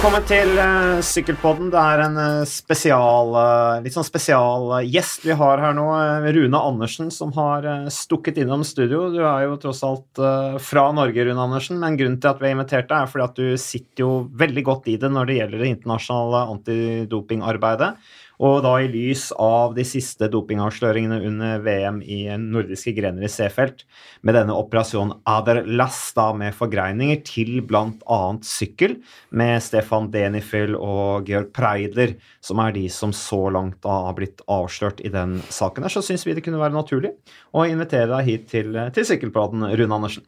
Velkommen til uh, Sykkelpodden. Det er en uh, spesial, uh, litt sånn spesial gjest vi har her nå. Rune Andersen, som har stukket innom studio. Du er jo tross alt fra Norge, Rune Andersen, men grunnen til at vi har invitert deg, er fordi at du sitter jo veldig godt i det når det gjelder det internasjonale antidopingarbeidet. Og da i lys av de siste dopingavsløringene under VM i nordiske grener i C-felt, med denne operasjonen Aderlas da med forgreininger til bl.a. sykkel, med Stefan Denifil og Georg Preidler, som er de som så langt da har blitt avslørt i den saken her, så syns vi det kunne være naturlig å invitere deg hit til, til Sykkelpraten, Rune Andersen.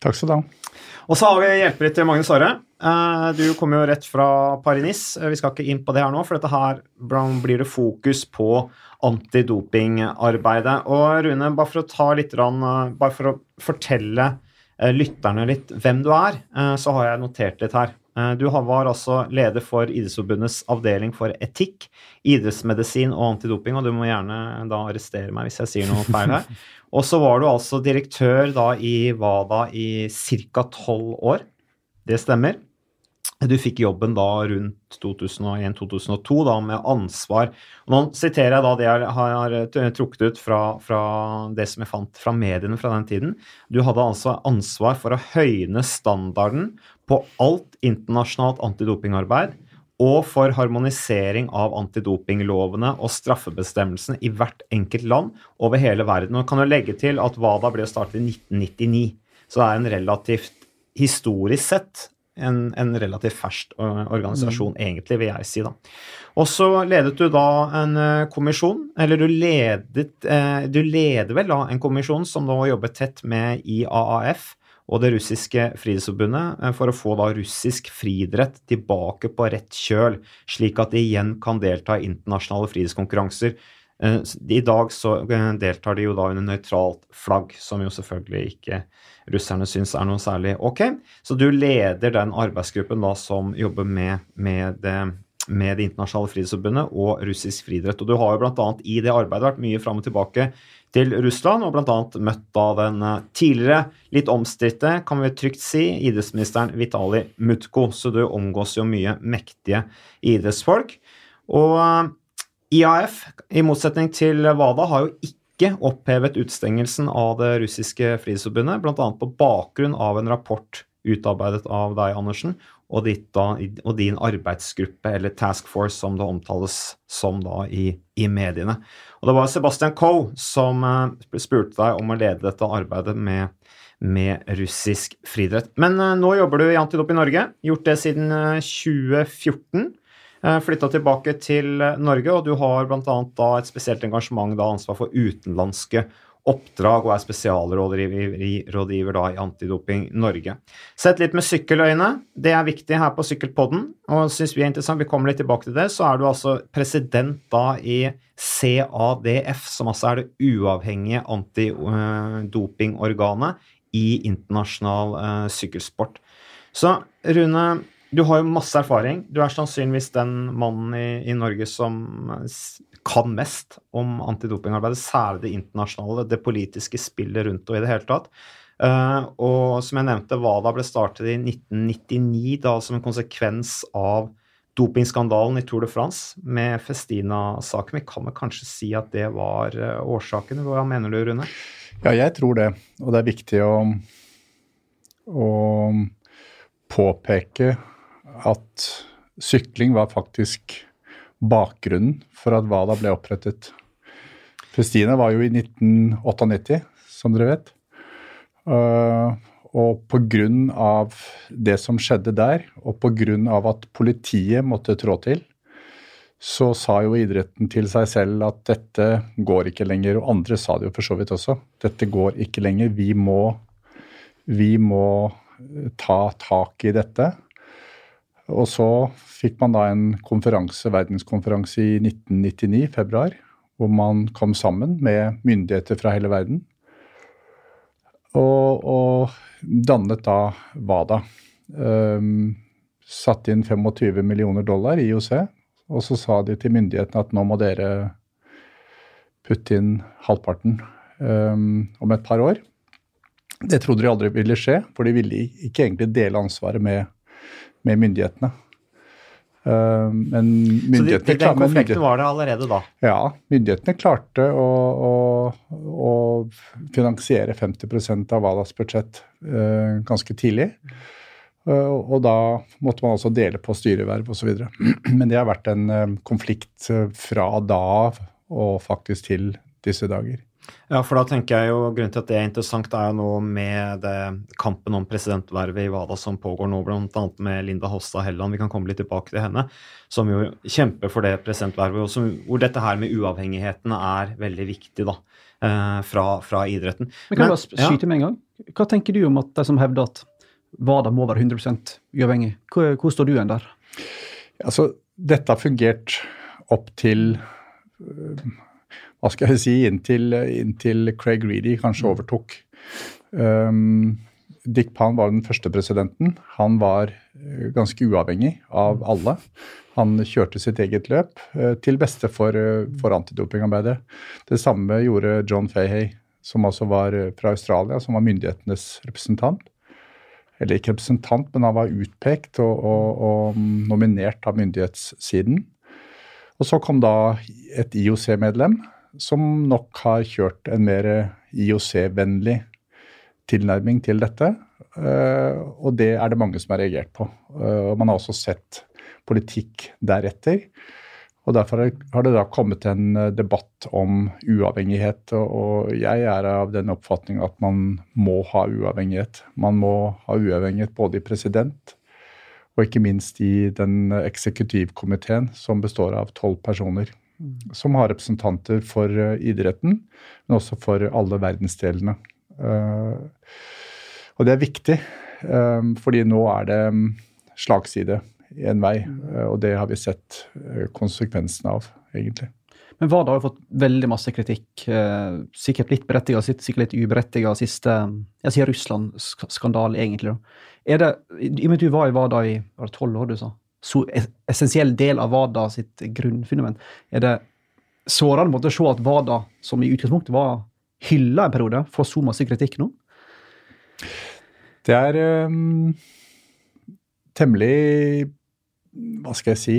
Takk skal du ha. Og så har vi hjelper til Magnus Aare. Eh, du kommer jo rett fra Paris-Nice. Eh, vi skal ikke inn på det her nå, for dette her blir det fokus på antidopingarbeidet. Og Rune, bare for å ta litt eh, Bare for å fortelle lytterne litt hvem du er, så har jeg notert litt her. Du var altså leder for Idrettsforbundets avdeling for etikk, idrettsmedisin og antidoping, og du må gjerne da arrestere meg hvis jeg sier noe feil her. Og så var du altså direktør da i WADA i ca. tolv år. Det stemmer. Du fikk jobben da rundt 2001-2002 da med ansvar Nå siterer jeg da det jeg har trukket ut fra, fra, det som jeg fant fra mediene fra den tiden. Du hadde altså ansvar for å høyne standarden på alt internasjonalt antidopingarbeid og for harmonisering av antidopinglovene og straffebestemmelsene i hvert enkelt land over hele verden. Og kan jo legge til at WADA ble startet i 1999, så det er en relativt historisk sett en, en relativt fersk organisasjon, mm. egentlig, vil jeg si. da. Og så ledet du da en kommisjon, eller du ledet, du leder vel da en kommisjon som nå jobber tett med IAAF, og det russiske friidrettsforbundet eh, for å få da russisk friidrett tilbake på rett kjøl, slik at de igjen kan delta i internasjonale friidrettskonkurranser. Eh, I dag så eh, deltar de jo da under nøytralt flagg, som jo selvfølgelig ikke russerne syns er noe særlig ok. Så du leder den arbeidsgruppen da som jobber med, med det med Det internasjonale friidrettsforbundet og russisk friidrett. Og du har jo bl.a. i det arbeidet vært mye fram og tilbake til Russland, og bl.a. møtt da den eh, tidligere, litt omstridte, kan vi trygt si, idrettsministeren Vitali Mutko. Så du omgås jo mye mektige idrettsfolk. Og eh, IAF, i motsetning til WADA, har jo ikke opphevet utstengelsen av det russiske Friidrettsforbundet, bl.a. på bakgrunn av en rapport utarbeidet av deg, Andersen, og, ditt, og, din arbeidsgruppe, eller task force, som det omtales som da i, i mediene. Og det var Sebastian Coe som uh, spurte deg om å lede dette arbeidet med, med russisk friidrett. Men uh, nå jobber du i Antidop i Norge, gjort det siden uh, 2014. Uh, Flytta tilbake til Norge, og du har bl.a. et spesielt engasjement, da ansvar for utenlandske oppdrag og er spesialrådgiver da i Antidoping Norge. Sett litt med sykkeløyne. Det er viktig her på Sykkelpodden, og syns vi er interessant, vi kommer litt tilbake til det, så er du altså president da i CADF, som altså er det uavhengige antidopingorganet i internasjonal uh, sykkelsport. Så Rune, du har jo masse erfaring. Du er sannsynligvis den mannen i, i Norge som kan mest om antidopingarbeidet, særlig det internasjonale, det politiske spillet rundt og i det hele tatt. Uh, og som jeg nevnte, WADA ble startet i 1999, da som en konsekvens av dopingskandalen i Tour de France med Festina-saken. Vi kan vel kanskje si at det var uh, årsaken? Hva mener du, Rune? Ja, jeg tror det. Og det er viktig å, å påpeke at sykling var faktisk bakgrunnen for at WADA ble opprettet. Festina var jo i 1998, som dere vet. Uh, og pga. det som skjedde der, og pga. at politiet måtte trå til, så sa jo idretten til seg selv at dette går ikke lenger. Og andre sa det jo for så vidt også. Dette går ikke lenger. Vi må, vi må ta tak i dette. Og så fikk man da en konferanse, verdenskonferanse i 1999, februar, hvor man kom sammen med myndigheter fra hele verden. Og, og dannet da WADA. Um, satte inn 25 millioner dollar i IOC, og så sa de til myndighetene at nå må dere putte inn halvparten um, om et par år. Det trodde de aldri ville skje, for de ville ikke egentlig dele ansvaret med med myndighetene. Uh, men Så de, myndighetene, den konflikten var det allerede da? ja, myndighetene klarte å, å, å finansiere 50% av Walas budsjett eh, ganske tidlig. Eh, og da måtte man også dele på styreverv osv. Men det har vært en eh, konflikt eh, fra da av og faktisk til disse dager. Ja, for da tenker jeg jo grunnen til at det er interessant, er jo nå med det kampen om presidentvervet i WADA som pågår nå, bl.a. med Linda Hofstad Helleland, vi kan komme litt tilbake til henne, som jo kjemper for det presidentvervet, og som, hvor dette her med uavhengigheten er veldig viktig da, eh, fra, fra idretten. Men kan jeg Men- bare skyte med en gang? Hva tenker du om at de som hevder at WADA må være 100 uavhengig? Hvor, hvor står du igjen der? Altså, dette har fungert opp til øh, Hva skal jeg si Inntil, inntil Craig Reedy kanskje overtok. Um, Dick Pan var den første presidenten. Han var øh, ganske uavhengig av alle. Han kjørte sitt eget løp øh, til beste for, øh, for antidopingarbeidet. Det samme gjorde John Fahey, som altså var fra Australia, som var myndighetenes representant eller ikke representant, men han var utpekt og, og, og nominert av myndighetssiden. Og så kom da et IOC-medlem som nok har kjørt en mer IOC-vennlig tilnærming til dette. Eh, og det er det mange som har reagert på. Eh, og man har også sett politikk deretter. Og Derfor har det da kommet en eh, debatt om uavhengighet. Og, jeg er av den oppfatning at man må ha uavhengighet. Man må ha uavhengighet både i president og ikke minst i den eksekutivkomiteen som består av tolv personer. Som har representanter for eh, idretten, men også for alle verdensdelene. Eh, og det er viktig, eh, fordi nå er det mm, slagside en vei. eh, Og det har vi sett konsekvensene av, egentlig. Men WADA har jo fått veldig masse kritikk, sikkert litt berettiget, sikkert litt uberettiget siste Jeg sier Russland-skandale, egentlig. da. Er det, I og med at du var i WADA i tolv år, du sa, så essensiell del av WADA sitt grunnfundament, er det sårende måte å se at WADA, som i utgangspunktet var hylla en periode, får så masse kritikk nå? Det er um, temmelig Hva skal jeg si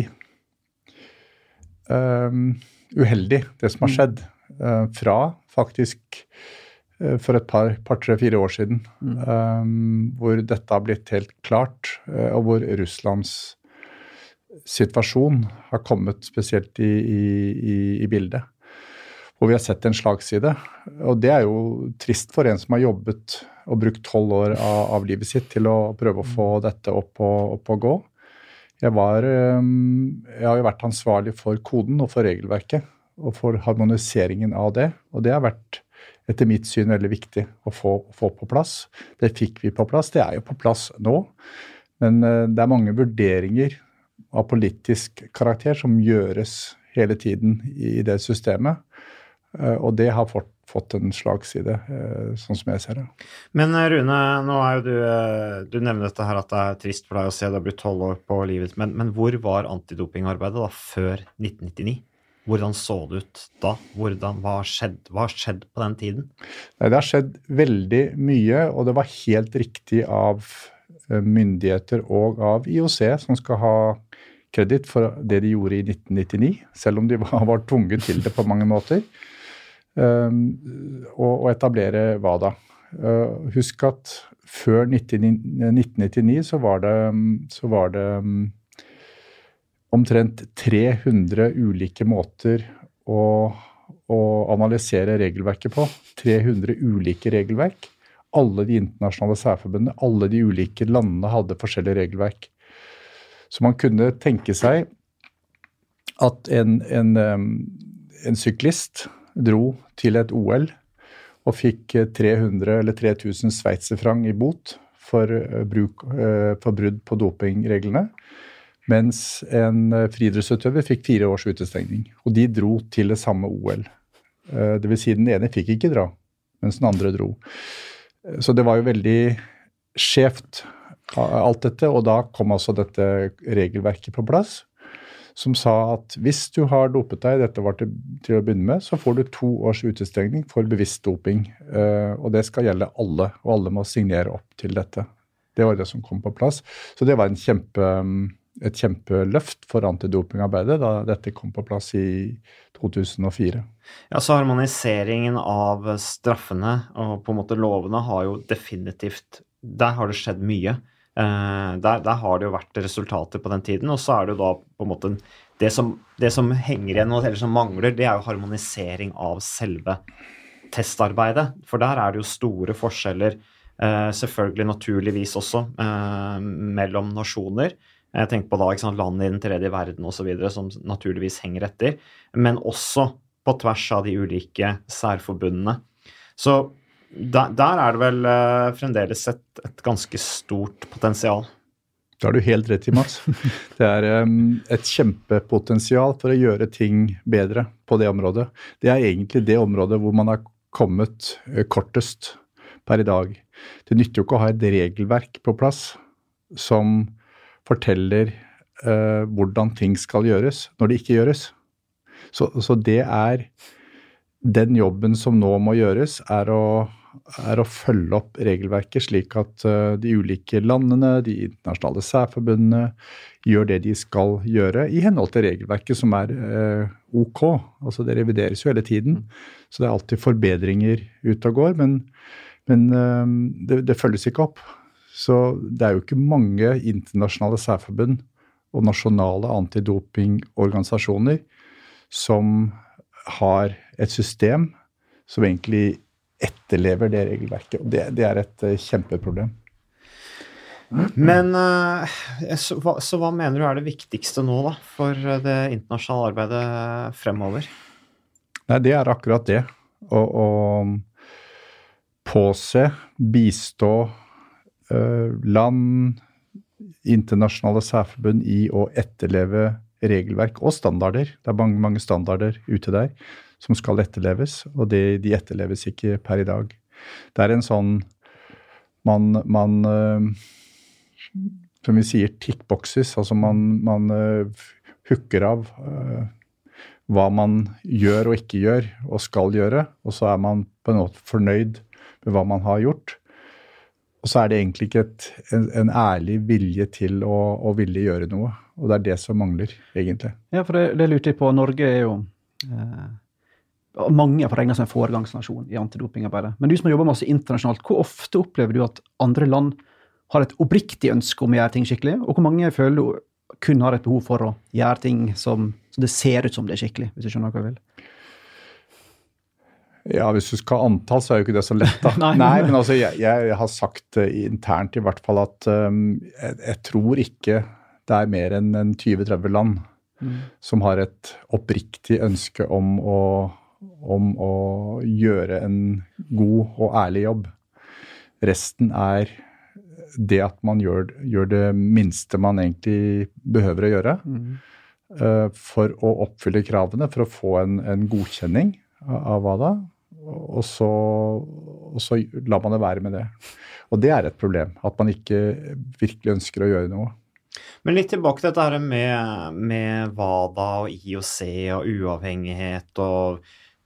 um, Uheldig, det som har skjedd. Uh, fra faktisk uh, for et par, par tre, fire år siden. eh, hvor dette har blitt helt klart, uh, og hvor Russlands situasjon har kommet spesielt i, i, i, i bildet. Hvor vi har sett en slagside. Og det er jo trist for en som har jobbet og brukt tolv år av, av livet sitt til å prøve å få dette opp og, opp og gå. Jeg, var, jeg har jo vært ansvarlig for koden og for regelverket og for harmoniseringen av det. Og det har vært etter mitt syn veldig viktig å få, få på plass. Det fikk vi på plass. Det er jo på plass nå. Men øh, det er mange vurderinger av politisk karakter som gjøres hele tiden i det systemet. Eh, Og det har fått, fått en slagside, eh, sånn som jeg ser det. Men eh, Rune, nå er jo du Du nevner dette her at det er trist for deg å se det har blitt tolv år på livet, men, men hvor var antidopingarbeidet da før 1999? Hvordan så det ut da? Hvordan, hva har skjedd, skjedd på den tiden? Nei, det har skjedd veldig mye, og det var helt riktig av myndigheter og av IOC, som skal ha kreditt for det de gjorde i 1999, selv om de var, var tvunget til det på mange måter, um, å, å etablere WADA. Uh, husk at før 1999 så var det, så var det um, omtrent 300 ulike måter å, å analysere regelverket på. 300 ulike regelverk. Alle de internasjonale særforbundene, alle de ulike landene hadde forskjellige regelverk. Så man kunne tenke seg at en, en, en syklist dro til et OL og fikk eh, 300 eller 3000 sveitserfranc i bot for, eh, bruk, eh, for brudd på dopingreglene. Mens en eh, friidrettsutøver fikk fire års utestengning. Og de dro til det samme OL. Det vil si den ene fikk ikke dra, mens den andre dro. Så det var jo veldig skjevt alt dette, og da kom altså dette regelverket på plass. Som sa at hvis du har dopet deg, dette var til, til å begynne med, så får du to års utestengning for bevisst doping. Uh, og det skal gjelde alle, og alle må signere opp til dette. Det var det som kom på plass. Så det var kjempe, et kjempeløft for antidopingarbeidet da dette kom på plass i 2004. Ja, så Harmoniseringen av straffene og på en måte lovene har jo definitivt Der har det skjedd mye. Eh, der, der, har det jo vært resultater på den tiden. Og så er det jo da på en måte det som, det som henger igjen, eller som mangler, det er jo harmonisering av selve testarbeidet. For der er det jo store forskjeller, eh, selvfølgelig naturligvis også, eh, mellom nasjoner. Jeg tenker på da, sant, land i den tredje verden osv. som naturligvis henger etter. Men også på tvers av de ulike særforbundene. Så der, der er det vel uh, fremdeles et, et, ganske stort potensial. Det har du helt rett i, Mats. Det er um, et kjempepotensial for å gjøre ting bedre på det området. Det er egentlig det området hvor man har kommet uh, kortest per i dag. Det nytter jo ikke å ha et regelverk på plass som forteller uh, hvordan ting skal gjøres når det ikke gjøres. Så, så det er den jobben som nå må gjøres, er å er å følge opp regelverket slik at uh, de ulike landene, de internasjonale særforbundene, gjør det de skal gjøre i henhold til regelverket, som er uh, ok. Altså Det revideres jo hele tiden, så det er alltid forbedringer ute og går. Men, men uh, det, det, følges ikke opp. Så det er jo ikke mange internasjonale særforbund og nasjonale antidopingorganisasjoner som har et system som egentlig etterlever det regelverket. og Det, det er et uh, kjempeproblem. Men uh, så, hva, så, hva, mener du er det viktigste nå da, for det internasjonale arbeidet fremover? Nei, Det er akkurat det. Å, å påse, bistå land, internasjonale særforbund i å etterleve regelverk og standarder. Det er mange, mange standarder ute der som skal etterleves, og det, de etterleves ikke per i dag. Det er en sånn Man, man uh, Som vi sier, tickboxes. Altså man, man uh, hooker av uh, hva man gjør og ikke gjør og skal gjøre, og så er man på en måte fornøyd med hva man har gjort. Og så er det egentlig ikke et, en, en, ærlig vilje til å, å, ville gjøre noe. Og det er det som mangler, egentlig. Ja, for det, det lurte jeg på. Norge er jo eh, mange får regne som en foregangsnasjon i antidopingarbeidet. Men du som har jobba masse internasjonalt, hvor ofte opplever du at andre land har et oppriktig ønske om å gjøre ting skikkelig, og hvor mange føler du kun har et behov for å gjøre ting som, så det ser ut som det er skikkelig, hvis du skjønner hva jeg vil? Ja, hvis du skal ha antall, så er jo ikke det så lett, da. Nei, Nei, men altså, jeg, jeg, har sagt uh, internt i hvert fall at um, jeg, jeg, tror ikke det er mer enn en 20-30 land mm. som har et oppriktig ønske om å om å gjøre en god og ærlig jobb. Resten er det at man gjør, gjør det minste man egentlig behøver å gjøre. Mm. Uh, for å oppfylle kravene, for å få en, en godkjenning av, hva da. Og så, og så lar man det være med det. Og det er et problem. At man ikke virkelig ønsker å gjøre noe. Men litt tilbake til dette her med, med WADA og IOC og uavhengighet og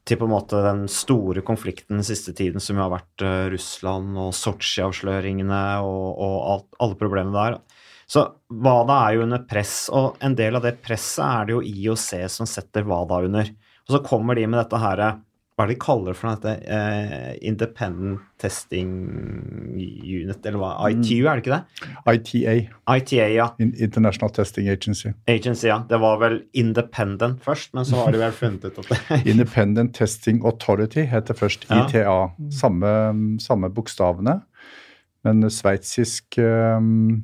til på en måte den store konflikten den siste tiden, som jo har vært uh, Russland og Sotsji-avsløringene og, og alt, alle problemene der. Så WADA er jo under press, og en del av det presset er det jo IOC som setter WADA under. Og så kommer de med dette her hva er det de kaller for dette? Uh, Independent Testing Unit, eller hva? ITU, er det ikke det? ITA. ITA, ja. International Testing Agency. Agency, ja. Det var vel Independent først, men så har de vel funnet ut at det Independent Testing Authority heter først ITA. Samme, samme, bokstavene, men sveitsisk um,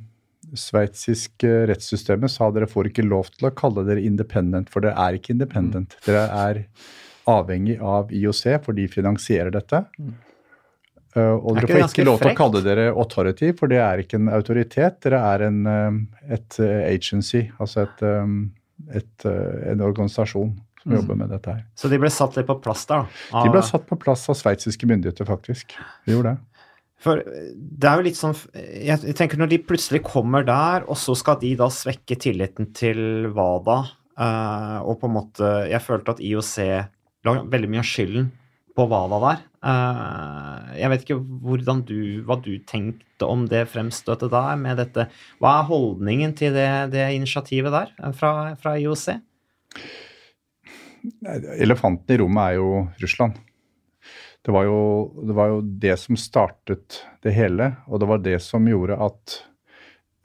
sveitsiske rettssystemet sa dere får ikke lov til å kalle dere independent, for dere er ikke independent. Mm. Dere er avhengig av IOC, for de finansierer dette. Mm. Uh, og dere får ikke lov til å kalle dere authority, for det er ikke en autoritet. Dere er en, uh, et uh, agency, altså et, et, en organisasjon som mm. jobber med dette her. Så de ble satt litt på plass der? Av... De ble satt på plass av sveitsiske myndigheter, faktisk. De gjorde det. For det er jo litt sånn Jeg tenker når de plutselig kommer der, og så skal de da svekke tilliten til WADA, og på en måte Jeg følte at IOC la veldig mye av skylden på hva der. var. jeg vet ikke du, hva du tenkte om det fremstøtet der med dette. Hva er holdningen til det, det initiativet der eh, fra, fra IOC? Elefanten i rommet er jo Russland. Det var jo, det var jo, det som startet det hele, og det var det som gjorde at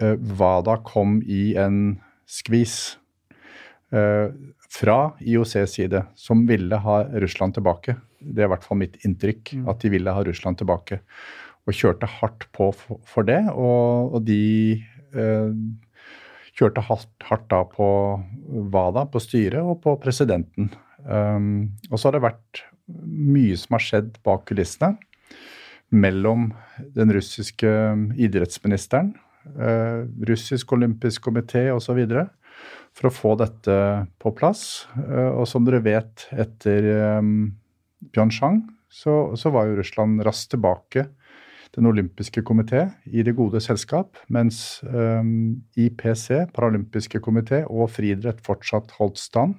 uh, WADA kom i en skvis uh, fra IOCs side, som ville ha Russland tilbake. Det er i hvert fall mitt inntrykk, mm. at de ville ha Russland tilbake. Og kjørte hardt på for, det, og, og de eh, kjørte hardt, hardt da på WADA, på styret og på presidenten. Um, og så har det vært mye som har skjedd bak kulissene mellom den russiske idrettsministeren, eh, russisk olympisk komité osv. for å få dette på plass. Uh, og som dere vet, etter um, Pyeongchang så, så, var jo Russland raskt tilbake den olympiske komité i det gode selskap, mens um, IPC, paralympiske komité, og friidrett fortsatt holdt stand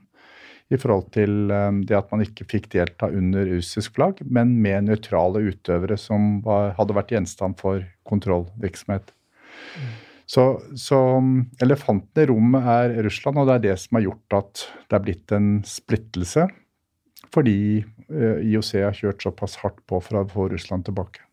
i forhold til det at man ikke fikk delta under russisk flagg, men med nøytrale utøvere som var, hadde vært gjenstand for kontrollvirksomhet. Mm. Så, så elefanten i rommet er Russland, og det er det som har gjort at det er blitt en splittelse. Fordi uh, IOC har kjørt såpass hardt på for å få Russland tilbake.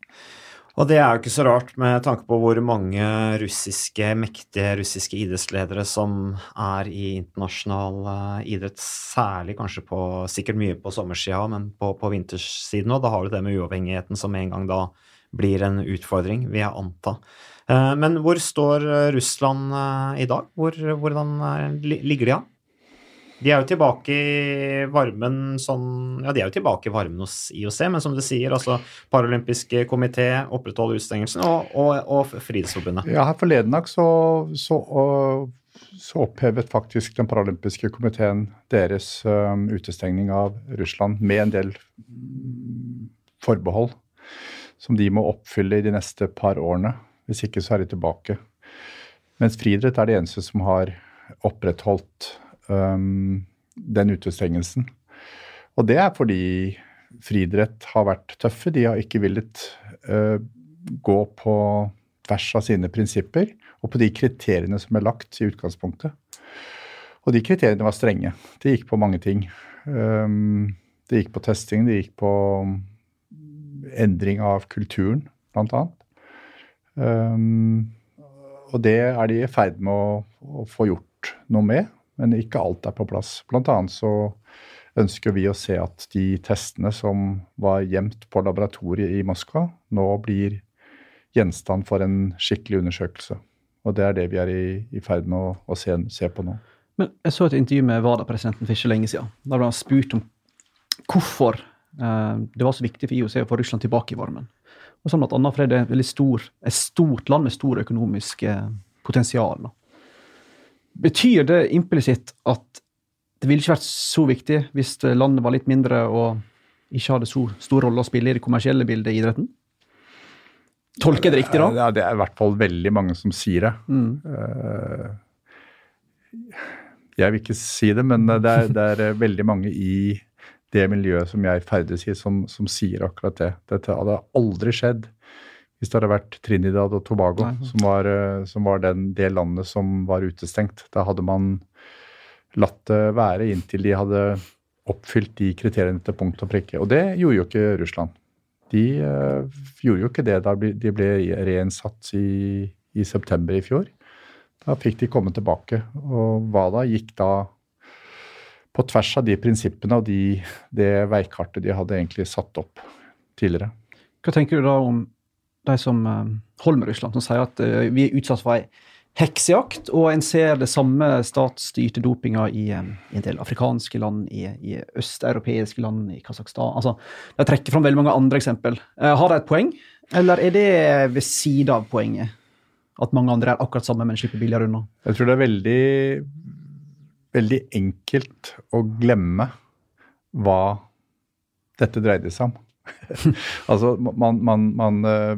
Og det er jo ikke så rart med tanke på hvor mange russiske, mektige russiske idrettsledere som er i internasjonal uh, idrett, særlig kanskje på Sikkert mye på sommersida, men på, på vintersiden òg. Da har du det med uavhengigheten som en gang da blir en utfordring, vil jeg anta. Uh, men hvor står Russland uh, i dag? Hvor, hvordan ligger de an? De er jo tilbake i varmen sånn Ja, de er jo tilbake i varmen hos IOC, men som du sier, altså Paralympisk komité opprettholder utestengelsen, og, og, og Friidrettsforbundet. Ja, her forleden dag så, så, så, opphevet faktisk den paralympiske komiteen deres um, utestengning av Russland med en del forbehold som de må oppfylle i de neste par årene. Hvis ikke så er de tilbake. Mens friidrett er de eneste som har opprettholdt um, den utestengelsen. Og det er fordi friidrett har vært tøffe. De har ikke villet uh, gå på tvers av sine prinsipper og på de kriteriene som er lagt i utgangspunktet. Og de kriteriene var strenge. De gikk på mange ting. Um, det gikk på testing, det gikk på endring av kulturen, bl.a. Um, og det er de i ferd med å, å, få gjort noe med men ikke alt er på plass. Blant annet så ønsker vi å se at de testene som var gjemt på laboratoriet i Moskva, nå blir gjenstand for en skikkelig undersøkelse. Og det er det vi er i, i ferd med å, å se, se, på nå. Men Jeg så et intervju med WADA-presidenten for ikke lenge siden. Da ble han spurt om hvorfor eh, det var så viktig for IOC å få Russland tilbake i varmen. Og sånn blant annet fordi det er stor, et stort land med stor økonomisk eh, potensial. Betyr det implisitt at det ville ikke vært så viktig hvis landet var litt mindre og ikke hadde så stor rolle å spille i det kommersielle bildet i idretten? Tolker jeg det riktig da? Ja, det er i hvert fall veldig mange som sier det. Mm. Eh, jeg vil ikke si det, men det er, det er, veldig mange i det miljøet som jeg ferdes i, som, som sier akkurat det. Dette hadde aldri skjedd hvis det hadde vært Trinidad og Tobago, som var, eh, som var den, det landet som var utestengt. Da hadde man latt det være inntil de hadde oppfylt de kriteriene til punkt og prikke. Og det gjorde jo ikke Russland. De uh, gjorde jo ikke det da de ble reinnsatt i, i, september i fjor. Da fikk de komme tilbake. Og WADA gikk da på tvers av de prinsippene og de, det veikartet de hadde egentlig satt opp tidligere. Hva tenker du da om de som eh, holder med Russland, som sier at eh, vi er utsatt for ei heksejakt, og en ser det samme statsstyrte dopinga i, eh, i, en del afrikanske land, i, i østeuropeiske land, i Kasakhstan altså, De trekker fram veldig mange andre eksempel. Har de et poeng, eller er det ved siden av poenget? At mange andre er akkurat samme, men slipper billigere unna? Jeg tror det er veldig, veldig enkelt å glemme hva dette dreide seg om. altså, man, man, man uh,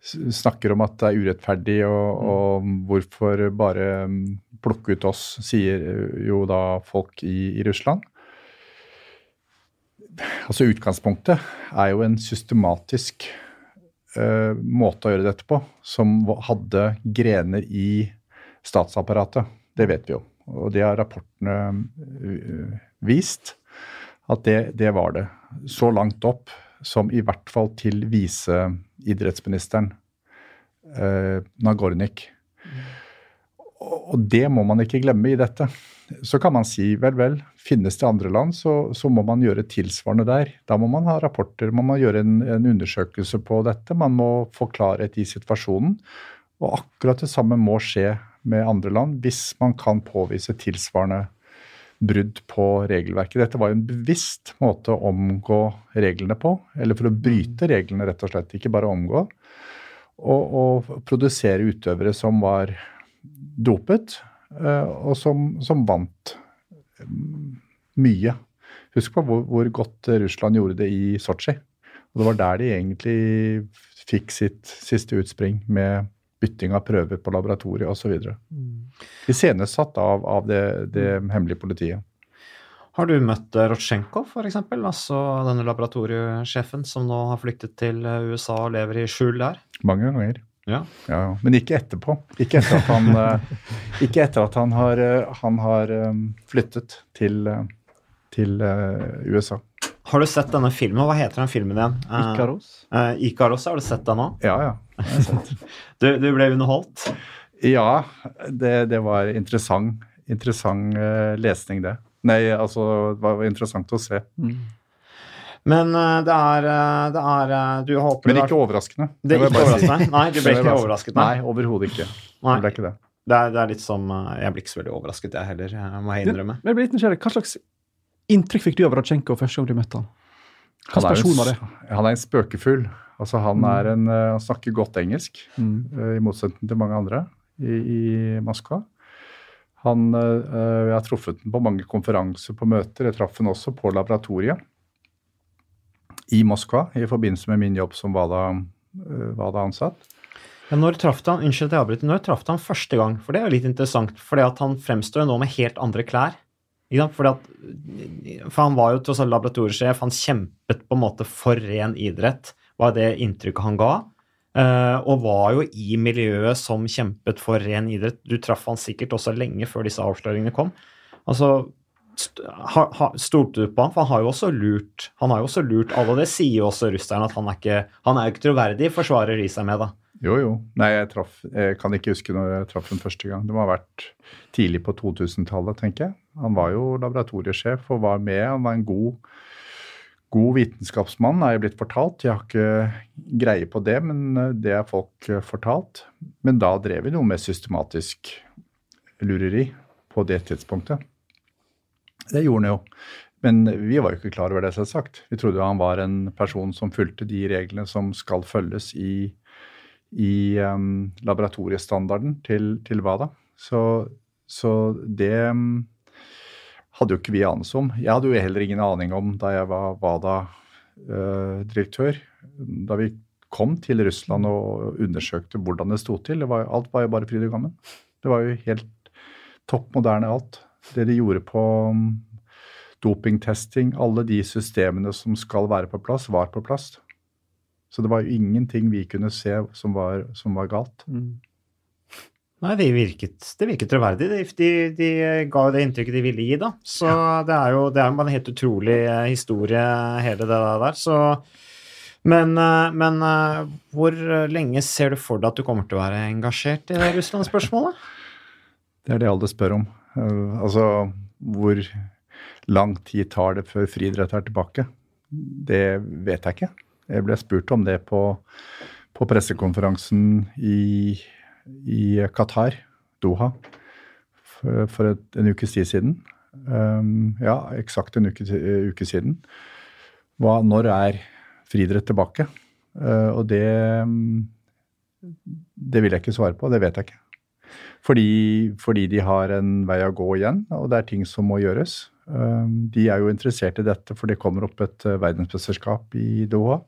snakker om at det er urettferdig, og, mm. og, hvorfor bare mm, plukke ut oss, sier jo da folk i, i Russland. Altså Utgangspunktet er jo en systematisk uh, måte å gjøre dette på, som hadde grener i statsapparatet. Det vet vi jo. Og det har rapportene uh, vist at det, det, var det. Så langt opp som i hvert fall til viseidrettsministeren eh, Nagornik. Og det må man ikke glemme i dette. Så kan man si vel, vel, finnes det andre land, så, så må man gjøre tilsvarende der. Da må man ha rapporter, man må gjøre en, en undersøkelse på dette. Man må få klarhet i situasjonen. Og akkurat det samme må skje med andre land hvis man kan påvise tilsvarende brudd på regelverket. Dette var jo en bevisst måte å omgå reglene på, eller for å bryte reglene, rett og slett. Ikke bare omgå. Og, og produsere utøvere som var dopet, eh, og som, som vant mm, mye. Husk på hvor, hvor, godt Russland gjorde det i Sotsji. Og det var der de egentlig fikk sitt siste utspring med bytting av prøver på laboratoriet osv. Mm. Iscenesatt av, av det, det hemmelige politiet. Har du møtt Rotsjenko, f.eks., altså denne laboratoriesjefen som nå har flyktet til USA og lever i skjul der? Mange ganger. Ja. ja. Men ikke etterpå. Ikke etter at han, eh, ikke etter at han har, eh, han har eh, flyttet til, til USA. Har du sett denne filmen? Hva heter den filmen igjen? Ikaros. Uh, Ikaros, Har du sett den nå? Ja, ja. du, du, ble underholdt? Ja, det, det var interessant, interessant uh, lesning, det. Nei, altså, det var interessant å se. Mm. Men uh, det er, det er Du håper Men ikke overraskende. Det er ikke overraskende? Nei, du ble ikke overrasket? Nei, nei overhodet ikke. Nei. Det ble ikke det. Det er, det er, litt som Jeg blir ikke så veldig overrasket, jeg heller, jeg må jeg innrømme. Men jeg blir litt nysgjerrig. Hva slags inntrykk fikk du av Radsjenko første gang du møtte han? Slags person var det? Han er en spøkefugl. Altså, han, er en, han snakker godt engelsk, mm. i motsetning til mange andre i, i Moskva. Han, Jeg har truffet ham på mange konferanser, på møter. Jeg traff ham også på laboratoriet i Moskva i forbindelse med min jobb som WADA-ansatt. Eh, ja, når traff han unnskyld at jeg avbryter, når traff han første gang? For det er jo litt interessant, For han fremstår jo nå med helt andre klær. For han var jo tross alt laboratoriesjef, han kjempet på en måte for ren idrett, var det inntrykket han ga. Uh, og var jo i miljøet som kjempet for ren idrett. Du traff han sikkert også lenge før disse avsløringene kom. Altså, Stolte du på han? For han har jo også lurt han har jo også lurt alle, det sier jo også russerne at han er ikke, han er ikke troverdig, forsvarer de seg med, da. Jo, jo. Nei, jeg, traff, jeg kan ikke huske når jeg traff den første gang. Det må ha vært tidlig på 2000-tallet, tenker jeg. Han var jo laboratoriesjef og var med. Han var en god, god vitenskapsmann, er jeg blitt fortalt. Jeg har ikke greie på det, men det er folk fortalt. Men da drev vi noe med systematisk lureri på det tidspunktet. Det gjorde han jo. Men vi var jo ikke klar over det, selvsagt. Vi trodde han var en person som fulgte de reglene som skal følges i, i um, laboratoriestandarden til, til WADA. Så, så, det um, hadde jo ikke vi anelse om. Jeg hadde jo heller ingen aning om da jeg var WADA-direktør. Uh, da vi kom til Russland og undersøkte hvordan det sto til. Det var, alt var jo bare fryd og gammen. Det var jo helt topp moderne alt det de gjorde på dopingtesting, alle de systemene som skal være på plass, var på plass. Så det var jo ingenting vi kunne se som var, som var galt. Mm. Nei, det virket, det virket troverdig. De, de, de, ga jo det inntrykket de ville gi, da. Så ja. det er jo det er en helt utrolig eh, historie, hele det der. Så, men, eh, men, eh, hvor lenge ser du for deg at du kommer til å være engasjert i Russland-spørsmålet? Det er det alle spør om. Altså, hvor lang tid tar det før friidrett er tilbake? Det vet jeg ikke. Jeg ble spurt om det på, på pressekonferansen i, i, Qatar, Doha, for, for et, en ukes tid siden. Um, ja, eksakt en uke, uke siden. Hva, når er friidrett tilbake? Uh, og det Det vil jeg ikke svare på. Det vet jeg ikke. Fordi, fordi, de har en vei å gå igjen, og det er ting som må gjøres. Um, de er jo interessert i dette, for det kommer opp et uh, verdensmesterskap i Doha.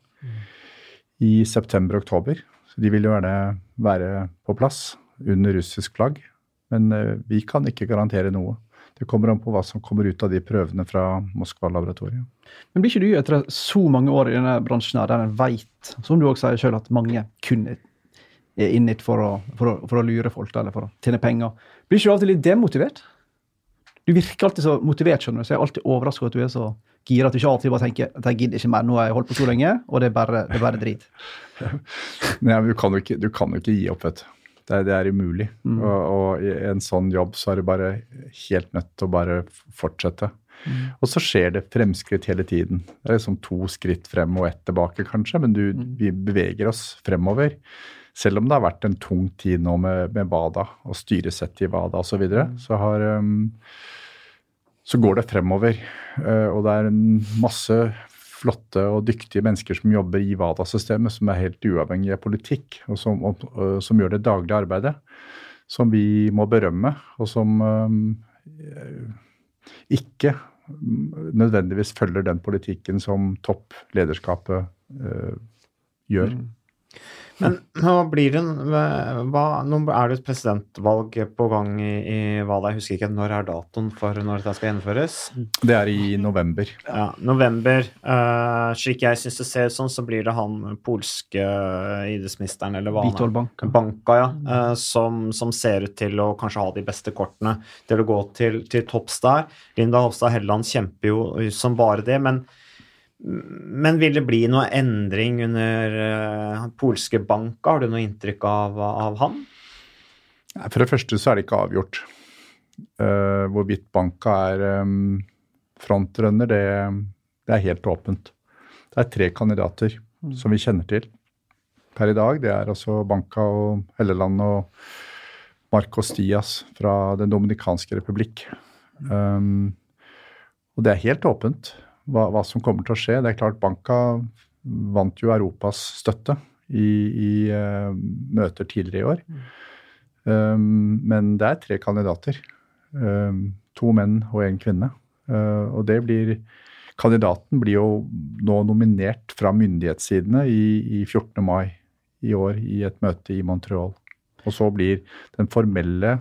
I september-oktober. Så de vil jo gjerne være på plass under russisk flagg. Men uh, vi kan ikke garantere noe. Det kommer an på hva som kommer ut av de prøvene fra Moskva-laboratoriet. Men blir ikke du etter så mange år i denne bransjen der en veit, som du også sier sjøl, at mange kun er inne for, å, for, for å lure folk eller for å tjene penger, blir ikke du alltid litt demotivert? Du virker alltid så motivert, skjønner du, så jeg er alltid overraska at du er så gira at du ikke alltid bare tenker at jeg gidder ikke mer, nå har jeg holdt på så lenge, og det er bare, det er bare drit. Nei, men du kan jo ikke, du kan jo ikke gi opp, vet du. Det det er umulig. Mm. Og, og, i en sånn jobb så er du bare helt nødt til å bare fortsette. Mm. Og så skjer det fremskritt hele tiden. Det er liksom to skritt frem og ett tilbake, kanskje, men du, Mm. vi beveger oss fremover. Selv om det har vært en tung tid nå med, med WADA og styresettet i WADA osv., så, videre, Mm. så har um, så går det fremover. Eh, og det er masse flotte og dyktige mennesker som jobber i WADA-systemet, som er helt uavhengig av politikk, og som, og, og, som gjør det daglige arbeidet. Som vi må berømme, og som um, ikke nødvendigvis følger den politikken som topplederskapet uh, gjør. Mm. Men nå blir det hva, Nå er det et presidentvalg på gang i, i Hvala. Jeg husker ikke når er datoen for når dette skal gjennomføres. Det er i november. Ja, November. Uh, slik jeg syns det ser ut sånn, så blir det han polske idrettsministeren, eller hva han Vitol Banka. Banka, ja. uh, som, som ser ut til å kanskje ha de beste kortene til å gå til, til topps der. Linda Hofstad Helleland kjemper jo som bare det, men, men vil det bli noe endring under uh, polske Banka? Har du noe inntrykk av, av han? For det første så er det ikke avgjort. Uh, hvorvidt Banka er um, frontrunner, det, det er helt åpent. Det er tre kandidater som vi kjenner til per i dag. Det er altså Banka og Helleland og Marcos Dias fra Den dominikanske republikk. Um, og det er helt åpent hva, hva, som kommer til å skje. Det er klart Banka vant jo Europas støtte i, i uh, møter tidligere i år. Um, men det er tre kandidater. Um, to menn og én kvinne. Uh, og det blir Kandidaten blir jo nå nominert fra myndighetssidene i, i 14. mai i år i et møte i Montreal. Og så blir den formelle,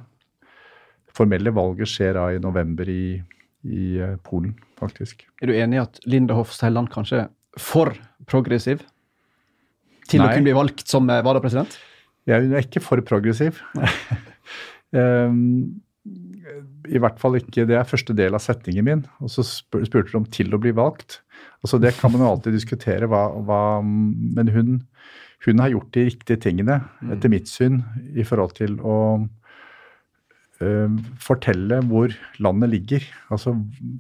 formelle valget skjer da i november i, i Polen, faktisk. Er du enig i at Linda Hoff Selland kanskje er for progressiv til Nei. å kunne bli valgt som Vada-president? Ja, hun er ikke for progressiv. um, I hvert fall ikke Det er første del av setningen min. Og så spur, spurte du om 'til å bli valgt'. Altså Det kan man jo alltid diskutere, hva, hva, men hun, hun har gjort de riktige tingene, etter mitt syn, i forhold til å fortelle hvor landet ligger. Altså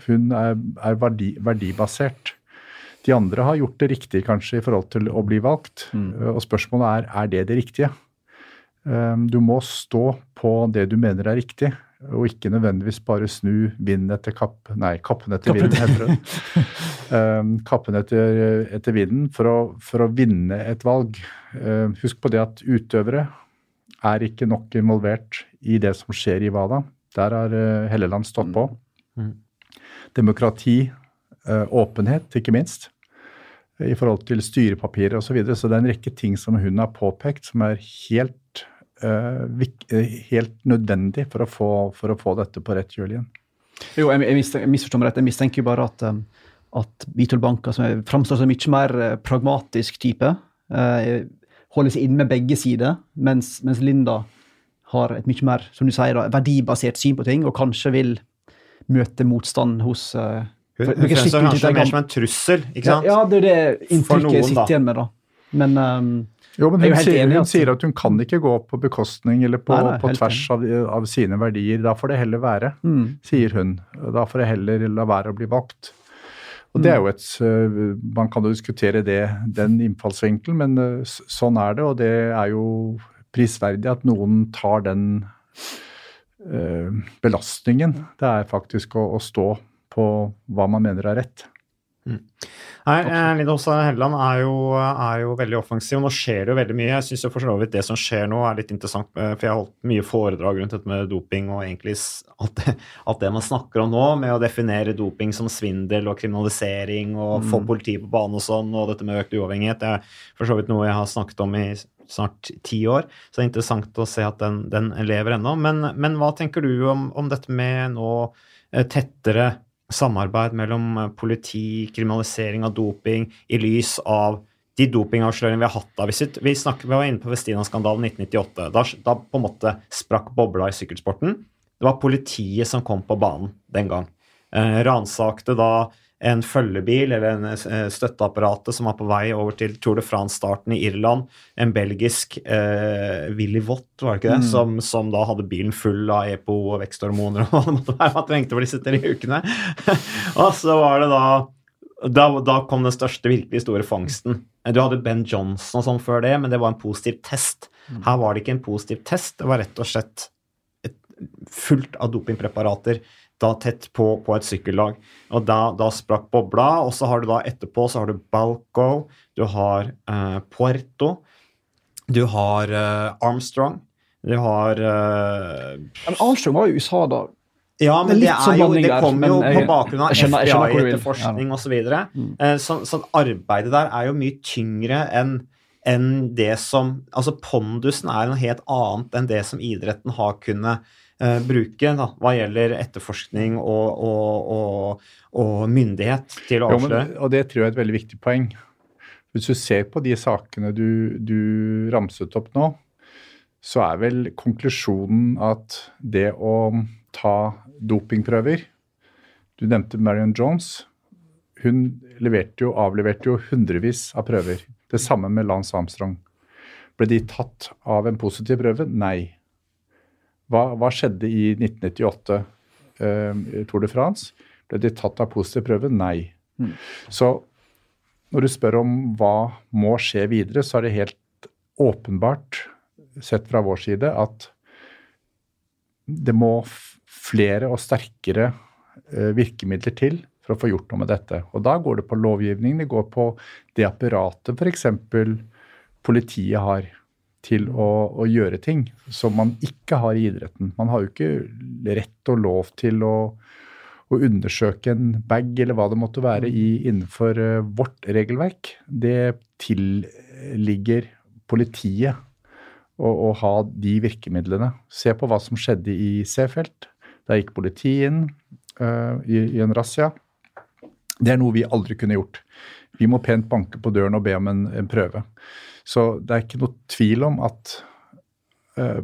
Hun er, er verdi, verdibasert. De andre har gjort det riktig kanskje i forhold til å bli valgt. Uh, og spørsmålet er er det det riktige. Du må stå på det du mener er riktig, og ikke nødvendigvis bare snu vinden etter kapp... Nei, kappen etter vinden, heter det. Kappen etter, etter vinden for å, for å vinne et valg. Husk på det at utøvere er ikke nok involvert i det som skjer i WADA. Der har uh, Helleland stått på. Mm. Demokrati, uh, åpenhet, ikke minst i forhold til styrepapirer osv. Så, videre. så det er en rekke ting som hun har påpekt som er helt, uh, helt nødvendig for å, få, for å, få, dette på rett kjøl igjen. Jo, jeg, jeg, mistenker, jeg misforstår meg rett. Jeg mistenker bare at, at Vitol Banka, som framstår som en mye mer pragmatisk type, holder seg inne med begge sider, mens, mens, Linda har et mye mer som du sier, da, verdibasert syn på ting, og kanskje vil møte motstand hos uh, hun, hun fremstår kanskje mer som en trussel, ikke sant? Ja, ja det er det inntrykket jeg sitter igjen med, da. Men, um, jo, men hun, sier, enig, hun sier, at hun kan ikke gå på bekostning eller på, nei, nei, på tvers av, av, sine verdier. Da får det heller være, mm. sier hun. Da får det heller la være å bli valgt. Og det er jo et, Man kan jo diskutere det, den innfallsvinkelen, men sånn er det. Og det er jo prisverdig at noen tar den uh, belastningen det er faktisk å, å stå på hva man mener er rett. Mm. Nei, Linda Hofstad Helleland er er jo, veldig offensiv, nå skjer det jo veldig mye. Jeg syns for så vidt det som skjer nå er litt interessant, for jeg har holdt mye foredrag rundt dette med doping og egentlig alt det, alt det man snakker om nå, med å definere doping som svindel og kriminalisering og mm. få politiet på banen og sånn, og dette med økt uavhengighet. Det er for så vidt noe jeg har snakket om i snart ti år, så det er interessant å se at den, den lever ennå. Men, men, hva tenker du om, om dette med nå eh, tettere samarbeid mellom eh, politi, kriminalisering av doping, i lys av de dopingavsløringene vi har hatt da. Vi, vi, snakker, vi var inne på Vestina-skandalen 1998. Da, da på en måte sprakk bobla i sykkelsporten. Det var politiet som kom på banen den gang. Eh, ransakte da en følgebil eller en eh, støtteapparatet som var på vei over til Tour de France-starten i Irland. En belgisk eh, Willy Vott, var det ikke det, mm. som, som, da hadde bilen full av EPO og veksthormoner og hva det man trengte for disse tre ukene. og så var det da, da Da kom den største, virkelig store fangsten. Du hadde Ben Johnson og sånn før det, men det var en positiv test. Mm. Her var det ikke en positiv test, det var rett og slett et fullt av dopingpreparater da tett på, på et sykkellag. Og da, da, sprakk bobla. Og så har du da etterpå så har du Balco, du har eh, Puerto, du har eh, Armstrong, du har eh, Men Armstrong var jo i USA da. Ja, men det, er jo, det kommer jo på bakgrunn av FBI-etterforskning osv. Så, mm. så, så arbeidet der er jo mye tyngre enn enn det som Altså, pondusen er noe helt annet enn det som idretten har kunnet Eh, bruke da, hva gjelder etterforskning og, og, og, og myndighet til å avsløre. Jo, og det tror jeg er et veldig viktig poeng. Hvis du ser på de sakene du, du ramset opp nå, så er vel konklusjonen at det å ta dopingprøver Du nevnte Marion Jones. Hun leverte jo, avleverte jo hundrevis av prøver. Det samme med Lance Armstrong. Ble de tatt av en positiv prøve? Nei. Hva, hva skjedde i 1998 Uh, Tour de France? Ble de tatt av positiv prøve? Nei. Mm. Så når du spør om hva må skje videre, så er det helt åpenbart, sett fra vår side, at det må flere og sterkere eh, virkemidler til for å få gjort noe med dette. Og da går det på lovgivning, det går på det apparatet f.eks. politiet har til å, å, gjøre ting som man ikke har i idretten. Man har jo ikke rett og lov til å, å undersøke en bag eller hva det måtte være i, innenfor uh, vårt regelverk. Det tilligger politiet å, å, ha de virkemidlene. Se på hva som skjedde i Seefeld. Der gikk politiet inn uh, i, i en razzia. Det er noe vi aldri kunne gjort. Vi må pent banke på døren og be om en, en prøve. Så det er ikke noe tvil om at eh,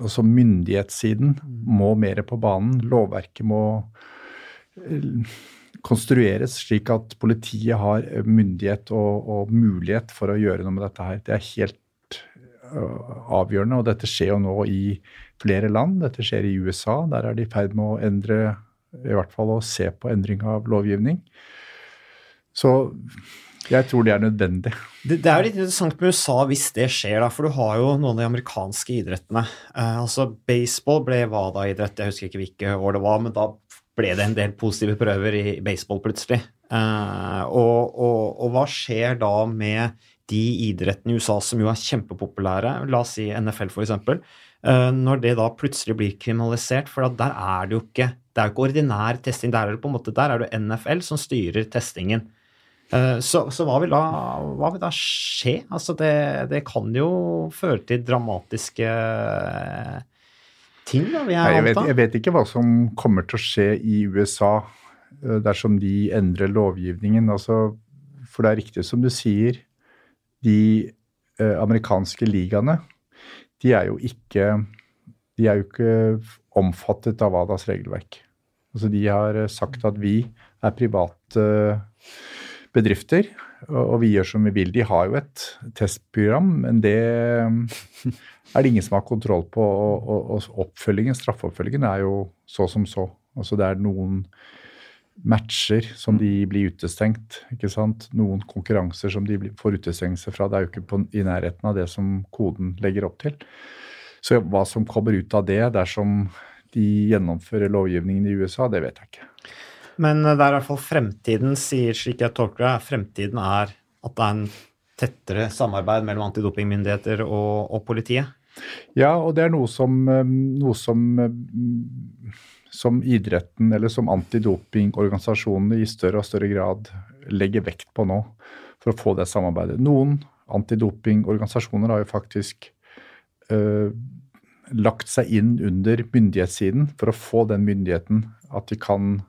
altså myndighetssiden må mer på banen. Lovverket må uh, konstrueres slik at politiet har myndighet og, og, mulighet for å gjøre noe med dette her. Det er helt uh, avgjørende, og dette skjer jo nå i flere land. Dette skjer i USA. Der er de i ferd med å endre, i hvert fall å se på endring av lovgivning. Så jeg tror det er nødvendig. Det, det, er litt interessant med USA hvis det skjer, da, for du har jo noen av de amerikanske idrettene. Eh, altså Baseball ble WADA-idrett, jeg husker ikke hvilke år det var, men da ble det en del positive prøver i baseball plutselig. Eh, og, og, og, hva skjer da med de idrettene i USA som jo er kjempepopulære, la oss si NFL f.eks., eh, når det da plutselig blir kriminalisert? For der er det jo ikke det er jo ikke ordinær testing, der er det på en måte, der er det NFL som styrer testingen. Eh, så, så hva, vil da, hva, vil da, skje? Altså det, det kan jo føre til dramatiske ting, da, vil jeg anta. Jeg vet, ikke hva som kommer til å skje i USA eh, dersom de endrer lovgivningen. Altså, for det er riktig som du sier, de eh, amerikanske ligaene, de er jo ikke de er jo ikke omfattet av WADAs regelverk. Altså, de har sagt at vi er private bedrifter, og vi gjør som vi vil. De har jo et testprogram, men det er det ingen som har kontroll på. Og, oppfølgingen, straffeoppfølgingen er jo så som så. Altså det er noen matcher som de blir utestengt. ikke sant? Noen konkurranser som de får utestengelse fra. Det er jo ikke på, i nærheten av det som koden legger opp til. Så hva som kommer ut av det dersom de gjennomfører lovgivningen i USA, det vet jeg ikke. Men det er i hvert fall fremtiden sier, slik jeg tolker det, fremtiden er at det er en tettere samarbeid mellom antidopingmyndigheter og, og politiet? Ja, og det er noe som, eh, noe som, eh, som idretten eller som antidopingorganisasjonene i større og større grad legger vekt på nå for å få det samarbeidet. Noen antidopingorganisasjoner har jo faktisk øh, lagt seg inn under myndighetssiden for å få den myndigheten at de kan,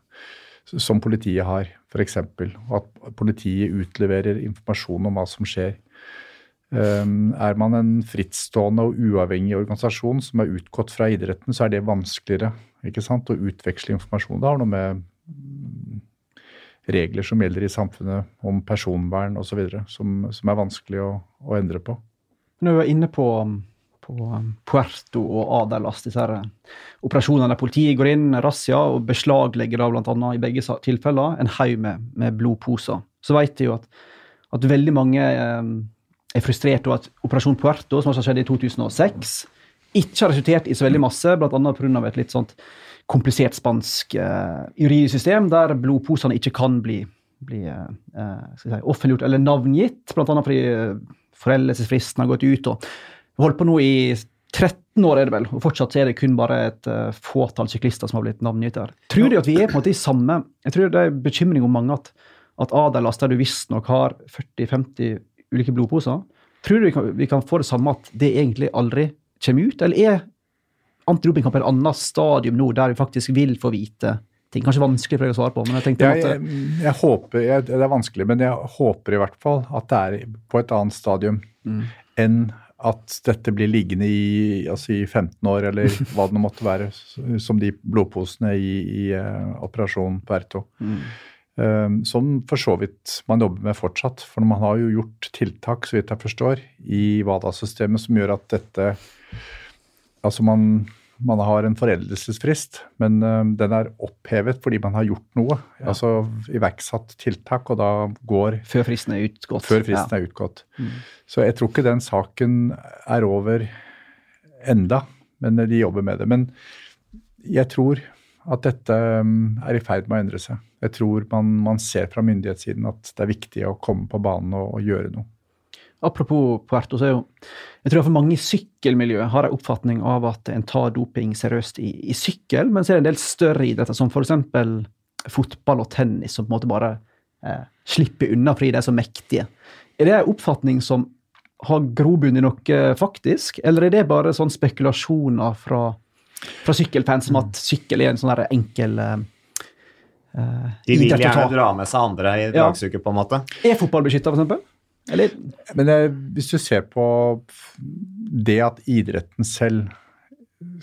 som politiet har, f.eks. At politiet utleverer informasjon om hva som skjer. Um, er man en frittstående og uavhengig organisasjon som er utgått fra idretten, så er det vanskeligere å utveksle informasjon. Det har noe med mm, regler som gjelder i samfunnet om personvern osv. Som, som er vanskelig å, å endre på. Når vi var inne på på um, Puerto og Adelas, disse her uh, operasjonene der politiet går inn, razzia, og beslaglegger da bl.a. i begge tilfeller en haug med, med, blodposer. Så vet jeg jo at, at veldig mange eh, er frustrert over at Operasjon Puerto, som altså skjedde i 2006, ikke har resultert i så veldig masse, bl.a. pga. et litt sånt komplisert spansk eh, juridisk der blodposene ikke kan bli, bli eh, uh si, offentliggjort eller navngitt, bl.a. fordi uh, foreldelsesfristen har gått ut. og holdt på nå i 13 år, er det vel, og fortsatt er det kun bare et uh, fåtall syklister som har blitt navngitt der. Tror du at vi er på en måte i samme Jeg tror det er bekymring om mange at, at Adelas, der du visstnok har 40-50 ulike blodposer, tror du vi kan, vi kan, få det samme at det egentlig aldri kommer ut? Eller er antidopingkamp et annet stadium nå, der vi faktisk vil få vite ting? Kanskje vanskelig for deg å svare på, men jeg tenkte jeg, jeg, jeg håper, jeg, Det er vanskelig, men jeg håper i hvert fall at det er på et annet stadium mm. enn at dette blir liggende i, altså i 15 år, eller hva det måtte være, som de blodposene i, i uh, Operasjon Puerto. Mm. Um, som for så vidt man jobber med fortsatt. For man har jo gjort tiltak, så vidt jeg forstår, i WADA-systemet som gjør at dette Altså man man har en foreldelsesfrist, men uh, den er opphevet fordi man har gjort noe. Ja. Altså iverksatt tiltak, og da går Før fristen er utgått. Før fristen ja. er utgått. Mm. Så jeg tror ikke den saken er over enda, men de jobber med det. Men jeg tror at dette um, er i ferd med å endre seg. Jeg tror man, man ser fra myndighetssiden at det er viktig å komme på banen og, og gjøre noe. Apropos Puerto, så er jo jeg tror for mange i sykkelmiljøet har en oppfatning av at en tar doping seriøst i, i sykkel, men så er det en del større idretter, som f.eks. fotball og tennis, som på en måte bare eh, slipper unna fordi de er så mektige. Er det en oppfatning som har grobunn i noe faktisk, eller er det bare sånn spekulasjoner fra, fra sykkelfans om at sykkel er en sånn enkel eh, De vil gjerne dra med seg andre i dragsuget, ja. på en måte. Er fotball beskytta, f.eks.? Eller? Men det, hvis du ser på det at idretten selv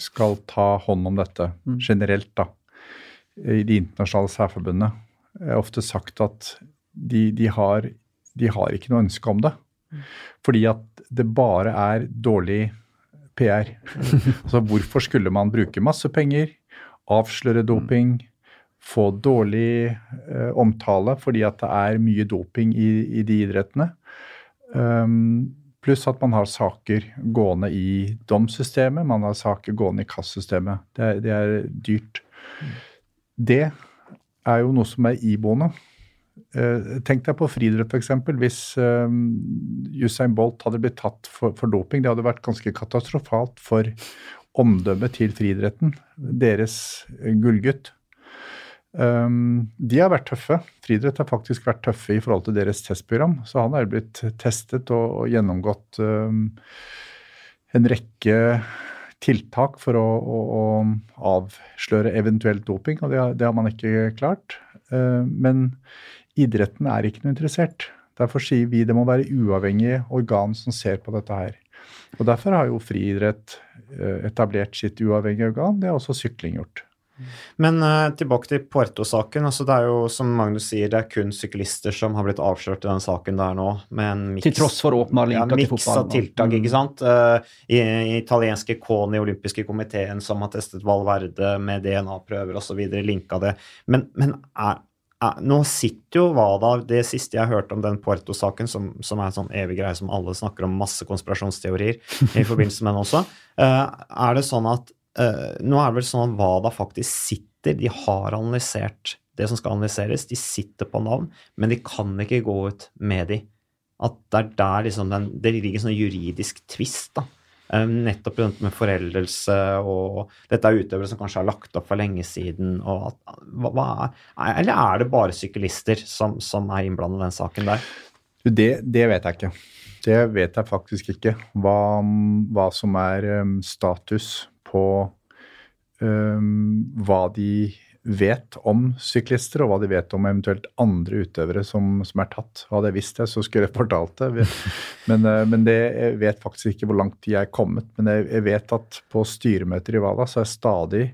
skal ta hånd om dette mm. generelt, da, i de internasjonale særforbundene, er ofte sagt at de, de, har, de, har, ikke noe ønske om det. Mm. Fordi at det bare er dårlig PR. altså hvorfor skulle man bruke masse penger, avsløre doping, få dårlig eh, omtale fordi at det er mye doping i, i de idrettene? Um, pluss at man har saker gående i domssystemet, man har saker gående i kassystemet. Det, er, det er dyrt. Det er jo noe som er iboende. Uh, tenk deg på friidrett f.eks. Hvis um, Usain Bolt hadde blitt tatt for, for, doping. Det hadde vært ganske katastrofalt for omdømmet til friidretten. Deres gullgutt. Um, de har vært tøffe. Friidrett har faktisk vært tøffe i forhold til deres testprogram. Så han er blitt testet og, og gjennomgått um, en rekke tiltak for å, å, å avsløre eventuelt doping, og det, det, har man ikke klart. Uh, men idretten er ikke noe interessert. Derfor sier vi det må være uavhengige organ som ser på dette her. Og Derfor har jo friidrett uh, etablert sitt uavhengige organ. Det har også sykling gjort. Men uh, tilbake til Puerto-saken. altså Det er jo, som Magnus sier, det er kun syklister som har blitt avslørt i den saken der nå. mix, Til tross for åpenbar ja, til fotball. av tiltak, mm. ikke sant. Uh, i, i, italienske Koni, olympiske komiteen, som har testet Valverde med DNA-prøver osv., linka det. Men, men er, er, nå sitter jo WADA, det siste jeg hørte om den Puerto-saken, som, som, er en sånn evig greie som alle snakker om, masse konspirasjonsteorier i forbindelse med den også, uh, er det sånn at Uh, nå er det vel sånn at WADA faktisk sitter De har analysert det som skal analyseres. De sitter på navn, men de kan ikke gå ut med de. At det er der liksom den, det ligger en sånn juridisk tvist. da. Um, nettopp med foreldelse og Dette er utøvere som kanskje har lagt opp for lenge siden. Og at, hva, hva er, eller er det bare syklister som, som er innblandet i den saken der? Det, det vet jeg ikke. Det vet jeg faktisk ikke. Hva, hva som er um, status på um, hva de vet om syklister, og hva de vet om eventuelt andre utøvere som, som er tatt. Hadde jeg visst det, så skulle jeg fortalt det. Men, uh, men det, jeg vet faktisk ikke hvor langt de er kommet. Men jeg, jeg vet at på styremøter i Vada så er stadig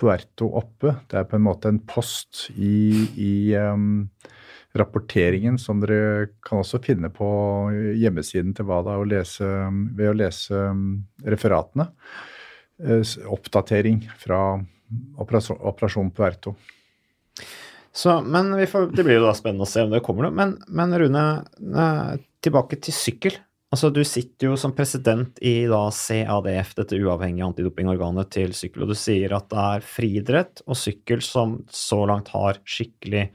Puerto oppe. Det er på en måte en post i, i um, rapporteringen som dere kan også finne på hjemmesiden til WADA lese, ved å lese um, referatene. Eh, Oppdatering fra operasjon, på Puerto. Så, men får, det blir jo da spennende å se om det kommer noe. Men, men Rune, tilbake til sykkel. Altså, du sitter jo som president i da CADF, dette uavhengige antidopingorganet til sykkel, og du sier at det er friidrett og sykkel som så langt har skikkelig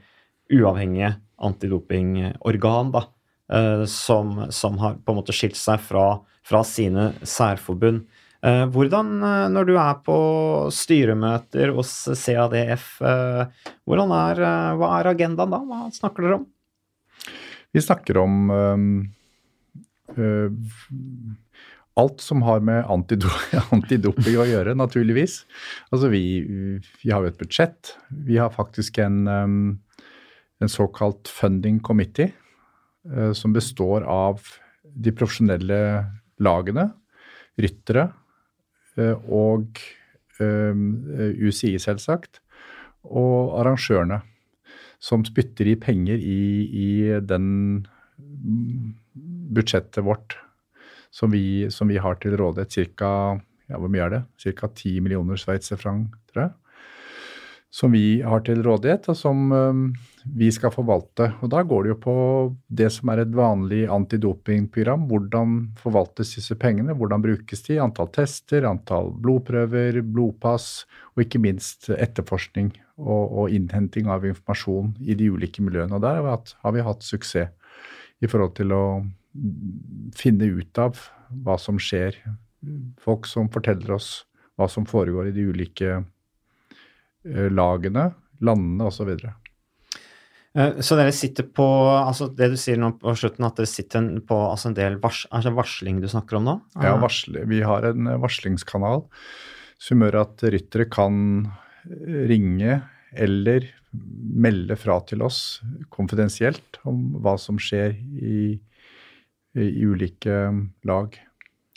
uavhengige antidopingorgan, da, eh, som, som har på en måte skilt seg fra, fra sine særforbund. Eh, Hvordan, eh, når du er på styremøter hos CADF, eh, hvordan er, hva er agendaen da? Hva snakker dere om? Vi snakker om øhm, uh, alt som har med antido antidoping å gjøre, naturligvis. Altså vi, vi har jo et budsjett. Vi har faktisk en, um, en såkalt funding committee, uh, som består av de profesjonelle lagene, ryttere og UCI, selvsagt, og arrangørene som spytter i penger i, i den budsjettet vårt som vi, som vi har til rådighet. Ca. ja, hvor mye er det? Cirka 10 millioner sveitserfranc, tror jeg. Som vi har til rådighet, og som vi skal forvalte. Og da går det jo på det som er et vanlig antidopingprogram. Hvordan forvaltes disse pengene? Hvordan brukes de? Antall tester, antall blodprøver, blodpass, og ikke minst etterforskning og, og innhenting av informasjon i de ulike miljøene. Og der har vi hatt, har vi hatt suksess i forhold til å finne ut av hva som skjer. Folk som forteller oss hva som foregår i de ulike eh, lagene, landene osv. Eh, Så dere sitter på altså Det du sier nå på slutten, at dere sitter på altså en del vars, altså varsling du snakker om nå? Ja, varsle, vi har en eh, varslingskanal som gjør at ryttere kan eh, ringe eller melde fra til oss konfidensielt om hva som skjer i, i ulike lag.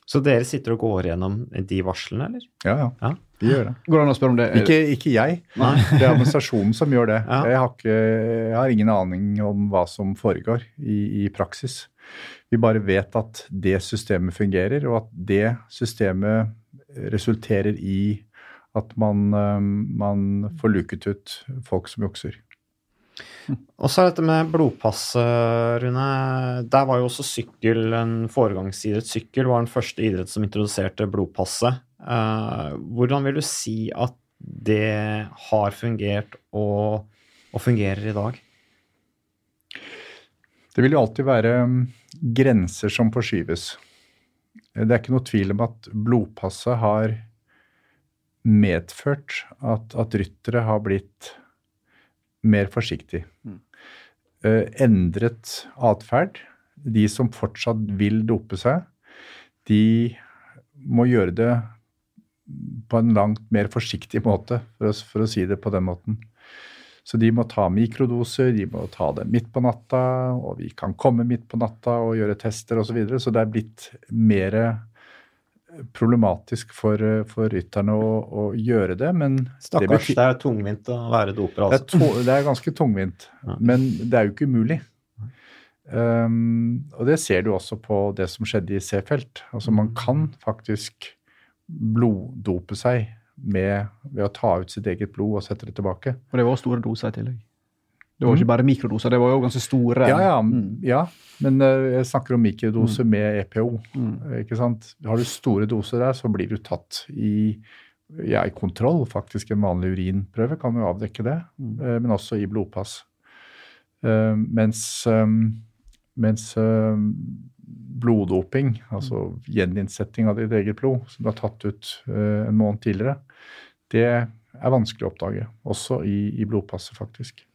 Så dere sitter og går gjennom de varslene, eller? Ja, ja. Ja. Vi gjør det. Går det an å spørre om det? Ikke, ikke jeg. Nei. Det er administrasjonen som gjør det. Ja. Jeg, har ikke, jeg har ingen aning om hva som foregår i, i praksis. Vi bare vet at det systemet fungerer, og at det systemet resulterer i at man, eh, man får luket ut folk som jukser. Og så er dette med blodpass, eh, Rune. Der var jo også sykkel en foregangsidrett. Sykkel var den første idrett som introduserte blodpasset. Eh, hvordan vil du si at det har fungert og, og fungerer i dag? Det vil jo alltid være mm, grenser som forskyves. Det er ikke noe tvil om at blodpasset har medført at, at ryttere har blitt mer forsiktige. Eh, endret atferd. De som fortsatt vil dope seg, de må gjøre det på en langt mer forsiktig måte, for å, for å si det på den måten. Så de må ta mikrodoser, de må ta det midt på natta, og vi kan komme midt på natta og gjøre tester osv. Så, videre. så det er blitt mer problematisk for, for rytterne å, å gjøre det. Men det, Stakkars, betyr, det er tungvint å være doper, det, er altså. to, det er ganske tungvint, Ja. men det er jo ikke umulig. Um, og det ser du også på det som skjedde i C-felt. Altså man kan faktisk bloddope seg med, ved å ta ut sitt eget blod og sette det tilbake. Og det var store doser i tillegg. Det var ikke bare mikrodoser, det var jo ganske store. Mm. Ja, ja, Mm. ja. men eh, jeg snakker om mikrodose med EPO. Mm. Ikke sant? Har du store doser der, så blir du tatt i, ja, i kontroll. Faktisk en vanlig urinprøve kan jo avdekke det, Mm. eh, men også i blodpass. Uh, Mens, uh, mens eh, bloddoping, altså gjeninnsetting av ditt eget blod, som du har tatt ut eh, en måned tidligere, det er vanskelig å oppdage. Også i, i blodpasset, faktisk.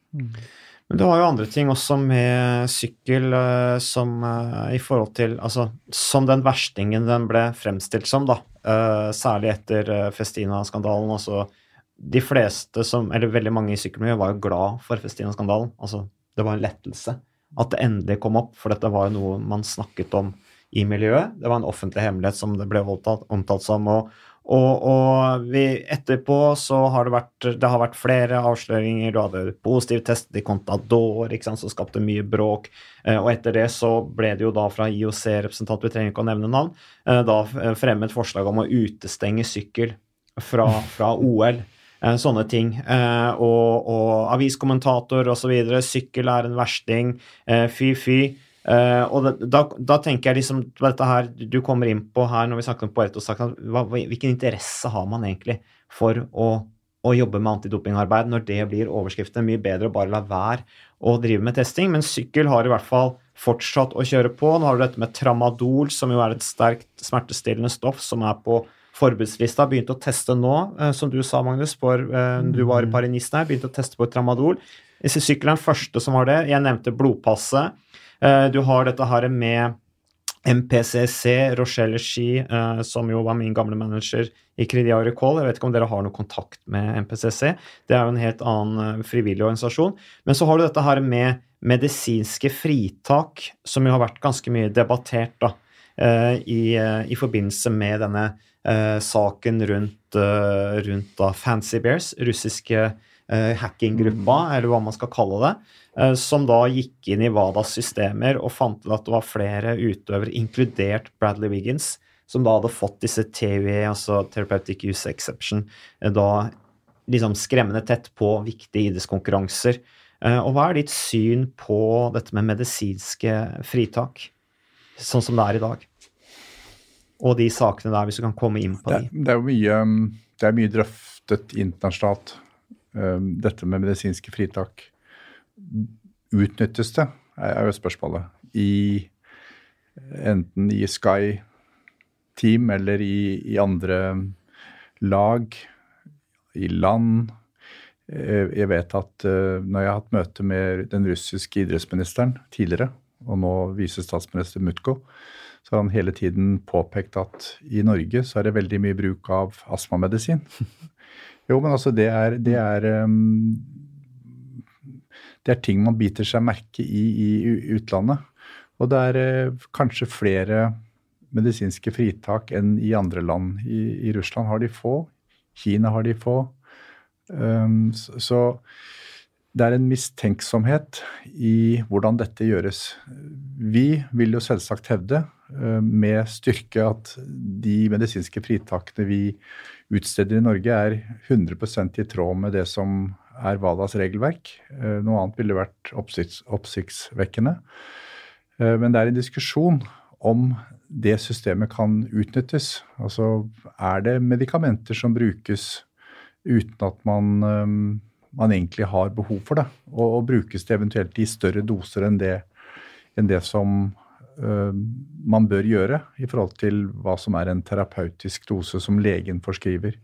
Men du har jo andre ting også med sykkel eh, som eh, i forhold til Altså, som den verstingen den ble fremstilt som, da. Eh, særlig etter Festina-skandalen. Altså, de fleste som Eller veldig mange i sykkelmiljøet var jo glad for Festina-skandalen. Altså, det var en lettelse at det endelig kom opp, for dette var jo noe man snakket om i miljøet. Det var en offentlig hemmelighet som det ble omtalt, omtalt som. og og, og vi, etterpå så har det vært det har vært flere avsløringer. Du hadde positiv test i Contador, ikke sant, som skapte mye bråk. Eh, og etter det så ble det jo da fra IOC-representant, vi trenger ikke å nevne navn, eh, da fremmet forslag om å utestenge sykkel fra, fra OL. Eh, sånne ting. Eh, og, og aviskommentator osv. Sykkel er en versting. Eh, fy, fy. Uh, og da, da, tenker jeg liksom dette her du kommer inn på her når vi snakker om Poeto-saken, hvilken interesse har man egentlig for å, å jobbe med antidopingarbeid når det blir overskriften? Mye bedre å bare la være å drive med testing, men sykkel har i hvert fall fortsatt å kjøre på. Nå har du dette med tramadol, som jo er et sterkt smertestillende stoff som er på forbudslista. Begynte å teste nå, uh, som du sa, Magnus, for, uh, du var i Parinisten her, begynte å teste på tramadol. Sykkel er den første som har det. Jeg nevnte blodpasset. Eh, du har dette her med MPCC, Rochelle Ski, eh, som jo var min gamle manager i Crédit Agricole. Jeg vet ikke om dere har noe kontakt med MPCC. Det er jo en helt annen eh, frivillig organisasjon. Men så har du dette her med medisinske fritak, som jo har vært ganske mye debattert da, i, i forbindelse med denne saken rundt, rundt da Fancy Bears, russiske hackinggruppa, mm. eller hva man skal kalle det. Eh, som da gikk inn i WADAs systemer og fant ut at det var flere utøvere, inkludert Bradley Wiggins, som da hadde fått disse TUE, altså Therapeutic Use Exception, eh, da liksom skremmende tett på viktige idrettskonkurranser. Eh, og hva er ditt syn på dette med medisinske fritak, sånn som det er i dag? Og de sakene der, hvis du kan komme inn på det, de. Det er jo mye, det er mye drøftet internasjonalt, dette med medisinske fritak utnyttes det, er jo spørsmålet. I enten i Sky Team eller i, i andre lag, i land. Eh, jeg vet at uh, når jeg har hatt møte med den russiske idrettsministeren tidligere, og nå visestatsminister Mutko, så har han hele tiden påpekt at i Norge så er det veldig mye bruk av astmamedisin. jo, men altså det er, det er um, det er ting man biter seg merke i i utlandet. Og det er uh, kanskje flere medisinske fritak enn i andre land. I, i Russland har de få. Kina har de få. Um, så, så det er en mistenksomhet i hvordan dette gjøres. Vi vil jo selvsagt hevde uh, med styrke at de medisinske fritakene vi utsteder i Norge, er 100% i tråd med det som er WADAs regelverk. Eh, noe annet ville vært oppsikts, oppsiktsvekkende. Eh, men det er en diskusjon om det systemet kan utnyttes. Altså er det medikamenter som brukes uten at man, eh, man egentlig har behov for det? Og, og, brukes det eventuelt i større doser enn det, enn det som uh, man bør gjøre i forhold til hva som er en terapeutisk dose som legen forskriver?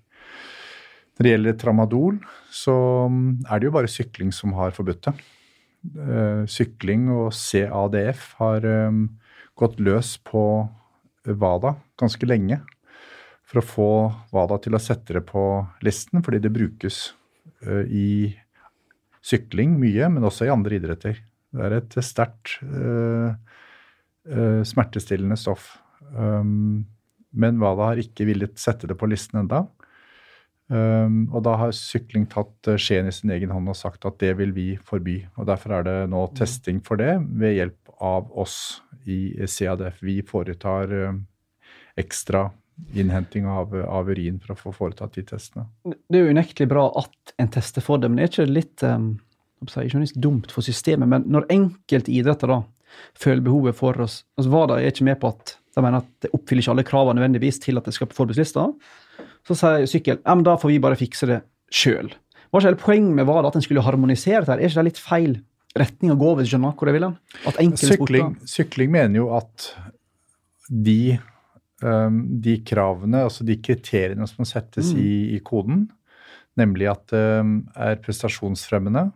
Når det gjelder tramadol, så mm, er det jo bare sykling som har forbudt det. Eh, sykling og CADF har um, gått løs på WADA ganske lenge for å få WADA til å sette det på listen, fordi det brukes i sykling mye, men også i andre idretter. Det er et sterkt uh, uh, smertestillende stoff. Um, men WADA har ikke villet sette det på listen enda. Um, og da har sykling tatt skjeen i sin egen hånd og sagt at det vil vi forby. og Derfor er det nå mm. testing for det ved hjelp av oss i CADF. Vi foretar uh, ekstra innhenting av, av, urin for å få foretatt de testene. Det er jo unektelig bra at en tester for det, men det er ikke litt um, ikke litt dumt for systemet? Men når enkelte idretter da føler behovet for oss altså VADA er ikke med på at de mener at det oppfyller ikke alle kravene nødvendigvis til at det skal på forbudslista. Så sier sykkel ja, men da får vi bare fikse det sjøl. Hva er poenget med var at en skulle harmonisere dette? Er ikke det litt feil retning å gå over? skjønner hvor jeg vil hen? sykling, sykling mener jo at de, de kravene, altså de kriteriene som settes mm. i, i, koden, nemlig at det um, er prestasjonsfremmende,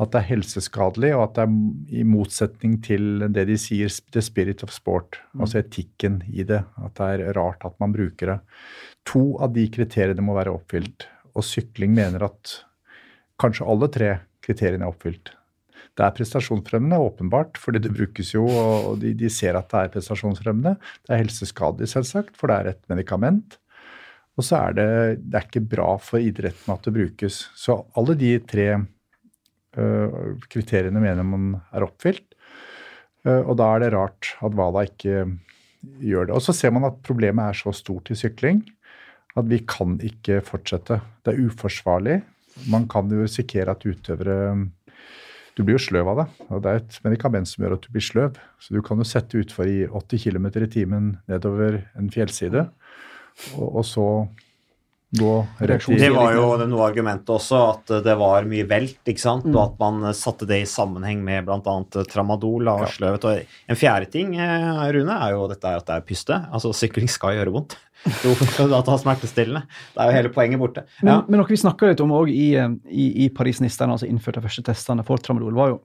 at det er helseskadelig, og at det er i motsetning til det de sier, the spirit of sport, mm. altså etikken i det. At det er rart at man bruker det. To av de kriteriene må være oppfylt. Og sykling mener at kanskje alle tre kriteriene er oppfylt. Det er prestasjonsfremmende, åpenbart, fordi det brukes jo, og de, de ser at det er prestasjonsfremmende. Det er helseskadelig, selvsagt, for det er et medikament. Og så er det, det er ikke bra for idretten at det brukes. Så alle de tre Eh, kriteriene mener man er oppfylt. Og da er det rart at Vala ikke gjør det. Og så ser man at problemet er så stort i sykling at vi kan ikke fortsette. Det er uforsvarlig. Man kan jo risikere at utøvere Du blir jo sløv av det. og Det er et medikament som gjør at du blir sløv. Så du kan jo sette utfor i 80 km i timen nedover en fjellside, og, og så gå rett i Det var jo noe argumentet også, at det var mye velt, ikke sant? Mm. og at man satte det i sammenheng med bl.a. tramadol og sløvet. Og en fjerde ting, eh, Rune, er jo dette at det er pyste. Altså, sykling skal gjøre vondt. Jo, skal da ta smertestillende. Det er jo hele poenget borte. Ja. Men, men noe vi snakka litt om òg i, eh, i, i Paris-Nice, altså innført de første testene for tramadol, var jo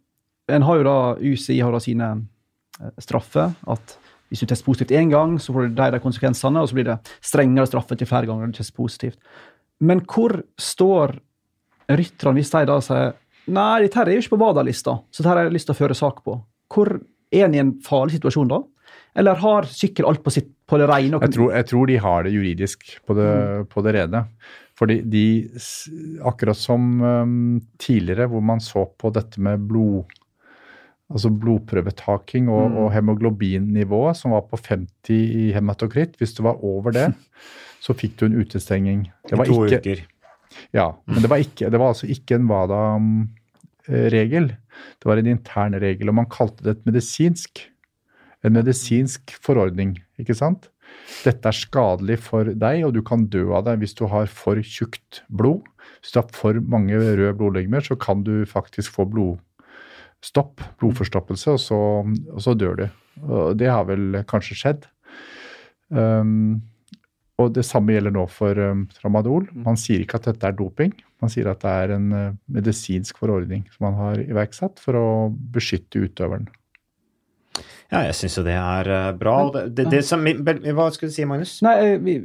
En har jo da UCI har da sine eh, straffer. at hvis du tester positivt én gang, så får du de, de konsekvensene, og så blir det strengere straffet til flere ganger du tester positivt. Men hvor står rytterne hvis de da sier nei, dette her er jo ikke på WADA-lista, så dette har jeg lyst til å føre sak på? Hvor Er en i en farlig situasjon da? Eller har sykkel alt på, sitt, på det rene? Jeg tror, jeg tror, de har det juridisk på det, mm. på det rene. Fordi de, akkurat som um, tidligere, hvor man så på dette med blod altså blodprøvetaking og, mm. og hemoglobinnivået, som var på 50 i hematokritt. Hvis du var over det, så fikk du en utestenging. Det I to ikke, uker. Ja, men det var, ikke, det var altså ikke en WADA-regel. Det var en intern regel, og man kalte det et medisinsk. En medisinsk forordning, ikke sant? Dette er skadelig for deg, og du kan dø av det hvis du har for tjukt blod. Hvis du har for mange røde blodlegemer, så kan du faktisk få blod stopp, blodforstoppelse, og så, og så dør du. Og det har vel kanskje skjedd. Um, og det samme gjelder nå for um, tramadol. Man sier ikke at dette er doping. Man sier at det er en uh, medisinsk forordning som man har iverksatt for å beskytte utøveren. Ja, jeg syns jo det er uh, bra. Det, det, det som, hva skulle du si, Magnus? Nei, vi,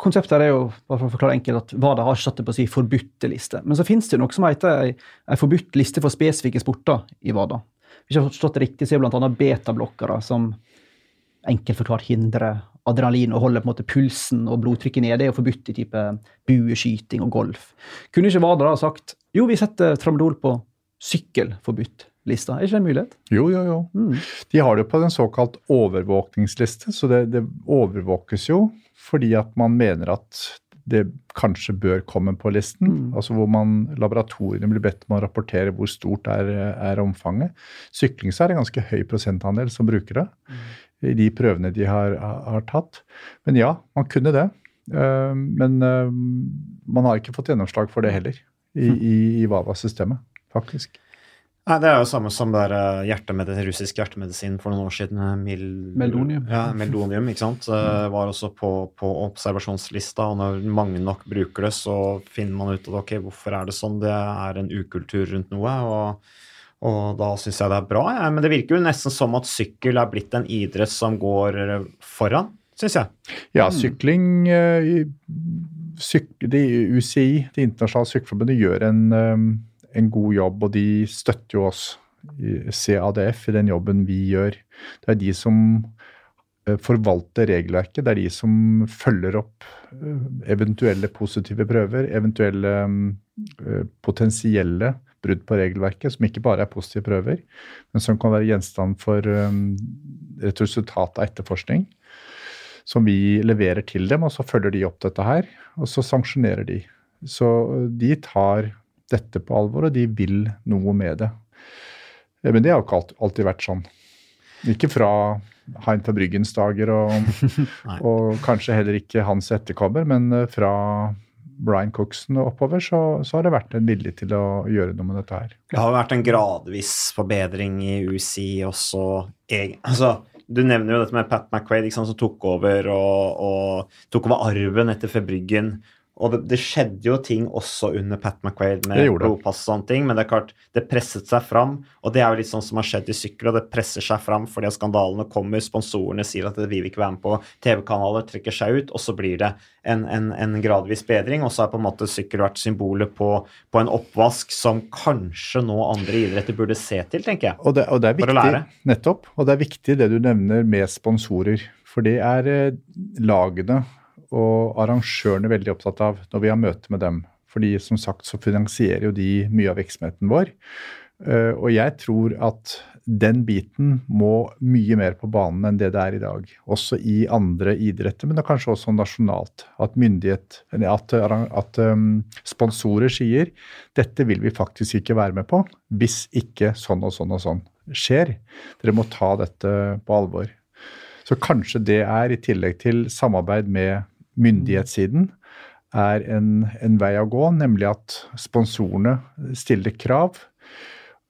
Konseptet er jo bare for å forklare enkelt, at WADA har satt det på si forbudte liste. Men så finnes det noe som heter ei forbudt liste for spesifikke sporter i WADA. Hvis jeg har forstått det riktig, så er bl.a. betablokkere som enkelt forklart hindrer adrenalin og holder på en måte pulsen og blodtrykket nede. Det er jo forbudt i type bueskyting og golf. Kunne ikke WADA da sagt jo, vi setter tramadol på sykkelforbudt-lista? Er ikke det en mulighet? Jo, jo, jo. Mm. De har det på den såkalt overvåkningsliste, så det, det overvåkes jo fordi at man mener at det kanskje bør komme på listen. Mm. altså Hvor man, laboratoriene blir bedt om å rapportere hvor stort er, er omfanget. Sykling så er det en ganske høy prosentandel som bruker det mm. i de prøvene de har, har, tatt. Men ja, man kunne det. Uh, men uh, man har ikke fått gjennomslag for det heller i, mm. i, i VAVA-systemet, faktisk. Nei, Det er jo samme som der uh, hjertemedisin, russisk hjertemedisin for noen år siden. Eh, mil, meldonium. Ja, meldonium, ikke sant. Uh, var også på, på, observasjonslista, og når mange nok bruker det, så finner man ut at ok, hvorfor er det sånn? Det er en ukultur rundt noe. og, og da syns jeg det er bra. Ja. Men det virker jo nesten som at sykkel er blitt en idrett som går foran, syns jeg. Ja, sykling uh, syk, de, UCI, Det internasjonale sykkelforbundet, gjør en en god jobb, og de støtter jo oss i CADF i den jobben vi gjør. Det er de som eh, forvalter regelverket. Det er de som følger opp eh, eventuelle positive prøver, eventuelle eh, potensielle brudd på regelverket, som ikke bare er positive prøver, men som kan være gjenstand for et resultat av etterforskning. Som vi leverer til dem, og så følger de opp dette her, og så sanksjonerer de. Så de tar dette på alvor, og de vil noe med det. Eh, men det har jo ikke alltid vært sånn. Ikke fra Hein fra Bryggens dager, og, og, kanskje heller ikke hans etterkommer, men eh, fra Brian Cookson og oppover, så, så, har det vært en vilje til å gjøre noe med dette her. Det har vært en gradvis forbedring i UCI også. Altså, du nevner jo dette med Pat McQuaid som tok over og, og tok over arven etter Febryggen Og det, det, skjedde jo ting også under Pat McQuaid med blodpass og sånne ting, men det er klart, det presset seg fram. Og det er jo litt sånn som har skjedd i sykkel, og det presser seg fram fordi skandalene kommer, sponsorene sier at det vil ikke være med på, TV-kanaler trekker seg ut, og så blir det en, en, en, gradvis bedring. Og så har på en måte sykkel vært symbolet på, på, en oppvask som kanskje nå andre idretter burde se til, tenker jeg. Og det, og det er viktig, nettopp. Og det er viktig det du nevner med sponsorer. For det er eh, lagene og arrangørene veldig opptatt av når vi har møte med dem. Fordi som sagt så finansierer jo de mye av virksomheten vår. Eh, og jeg tror at den biten må mye mer på banen enn det det er i dag. Også i andre idretter, men kanskje også nasjonalt. At myndighet, at, at um, sponsorer sier dette vil vi faktisk ikke være med på hvis ikke sånn og sånn og sånn skjer. Dere må ta dette på alvor. Så kanskje det er, i tillegg til samarbeid med myndighetssiden er en, en, vei å gå, nemlig at sponsorene stiller krav.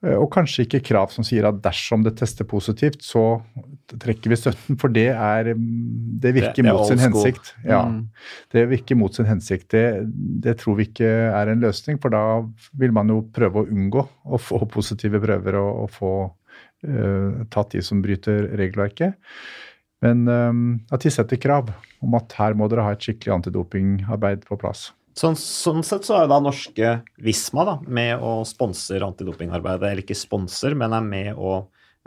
Eh, og kanskje ikke krav som sier at dersom det tester positivt, så trekker vi støtten. For det, er, det virker det, det mot sin hensikt. Ja, mm. Det virker mot sin hensikt. Det, det, tror vi ikke er en løsning, for da vil man jo prøve å unngå å få positive prøver og, og få uh, tatt de som bryter regelverket. Men um, at de setter krav om at her må dere ha et skikkelig antidopingarbeid på plass. Sånn, sånn, sett så er da norske Visma da, med å sponse antidopingarbeidet, eller ikke sponser, men er med å,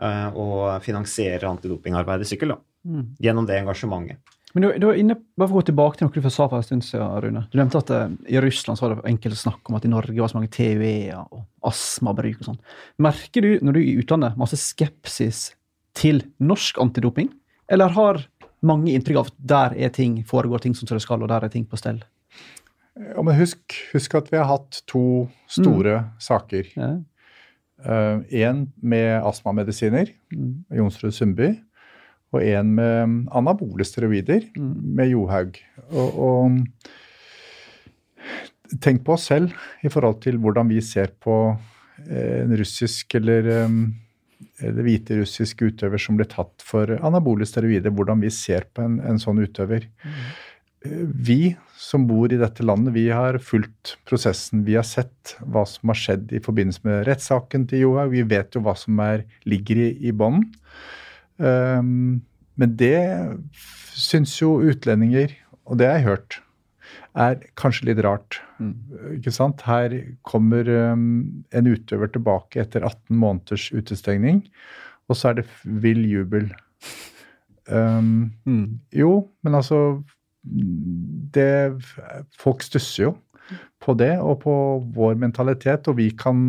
uh, å finansiere antidopingarbeidet i sykkel. da, mm. Gjennom det engasjementet. Men du, du var inne, bare for å gå tilbake til noe du sa for en stund siden, Rune. Du nevnte at uh, i Russland så var det enkelte snakk om at i Norge var så mange TUE-er og astmabruk og sånn. Merker du når du er i utlandet masse skepsis til norsk antidoping? Eller har mange inntrykk av at der er ting, foregår ting som det skal, og der er ting på stell? Ja, men husk, husk at vi har hatt to store mm. saker. Én ja. uh, med astmamedisiner, mm. Jonsrud Sundby. Og én med anabole steroider, mm. med Johaug. Og, og, tenk på oss selv i forhold til hvordan vi ser på eh, en russisk eller um, hvite russiske utøver som ble tatt for anabole steroider, hvordan vi ser på en, en sånn utøver. Mm. Vi som bor i dette landet, vi har fulgt prosessen. Vi har sett hva som har skjedd i forbindelse med rettssaken til Johaug. Vi vet jo hva som er, ligger i, i bånn. Um, men det syns jo utlendinger, og det har jeg hørt, er kanskje litt rart. Mm. Ikke sant? Her kommer um, en utøver tilbake etter 18 måneders utestengning, og så er det vill jubel. Um, mm. Jo, men altså det, Folk stusser jo på det og på vår mentalitet, og vi kan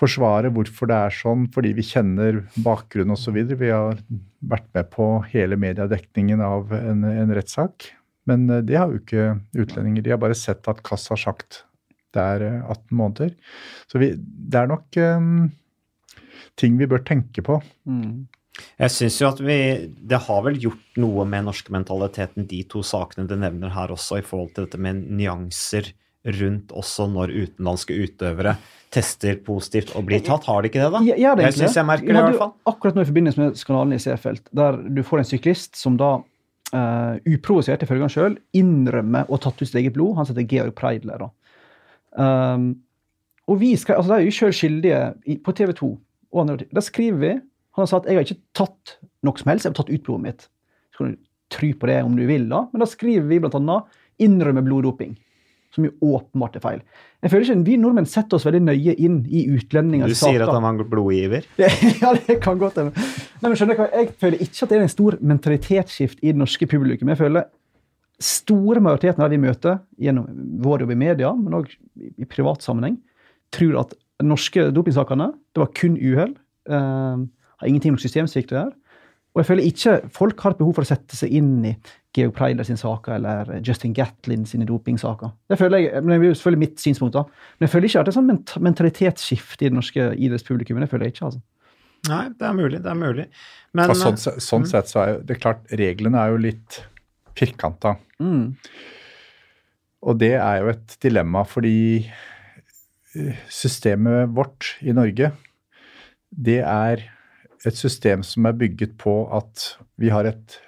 forsvare hvorfor det er sånn, fordi vi kjenner bakgrunnen osv. Vi har vært med på hele mediedekningen av en, en rettssak. Men eh, det har jo ikke utlendinger. De har bare sett at Kass har sagt det er 18 eh, måneder. Så vi, det er nok um, ting vi bør tenke på. Mm. Jeg syns jo at vi Det har vel gjort noe med norske mentaliteten, de to sakene du nevner her også, i forhold til dette med nyanser rundt også når utenlandske utøvere tester positivt og blir tatt. Har de ikke det, da? Ja, det jeg syns jeg merker det, i hvert fall. Akkurat nå i forbindelse med skandalen i Seefeld, der du får en syklist som da uh, uprovosert, ifølge han sjøl, innrømmer å ha tatt ut sitt eget blod. Han heter Georg Preidler. Um, og vi skal, altså De er jo sjøl skyldige i, på TV 2. og andre, Da skriver vi Han har sagt jeg har ikke tatt noe som helst, jeg har tatt ut blodet mitt. Så kan du tro på det om du vil, da. Men da skriver vi bl.a. innrømme bloddoping som jo åpenbart er feil. Jeg føler ikke Vi nordmenn setter oss veldig nøye inn i utlendingers saker. Du sier at han var blodgiver? ja, det kan godt hende. Jeg føler ikke at det er en stor mentalitetsskift i det norske publikum. Jeg føler store majoriteten av de vi møter gjennom vår jobb i media, men òg i privat sammenheng, tror at norske dopingsakene det var kun uhell. Uh, har ingenting med systemsvikt å gjøre. Og jeg føler ikke folk har et behov for å sette seg inn i Georg Preiler sin saker eller Justin Gatlin sine dopingsaker. Det føler jeg, men det er selvfølgelig mitt synspunkt. da. Men jeg føler ikke at det er sånn mentalitetsskifte i det norske idrettspublikummet. Det føler jeg ikke. altså. Nei, det er mulig. Det er mulig. Men, sånn, sånn mm. sett så er jo det klart, reglene er jo litt firkanta. Mm. Og det er jo et dilemma, fordi eh, systemet vårt i Norge, det er et system som er bygget på at vi har et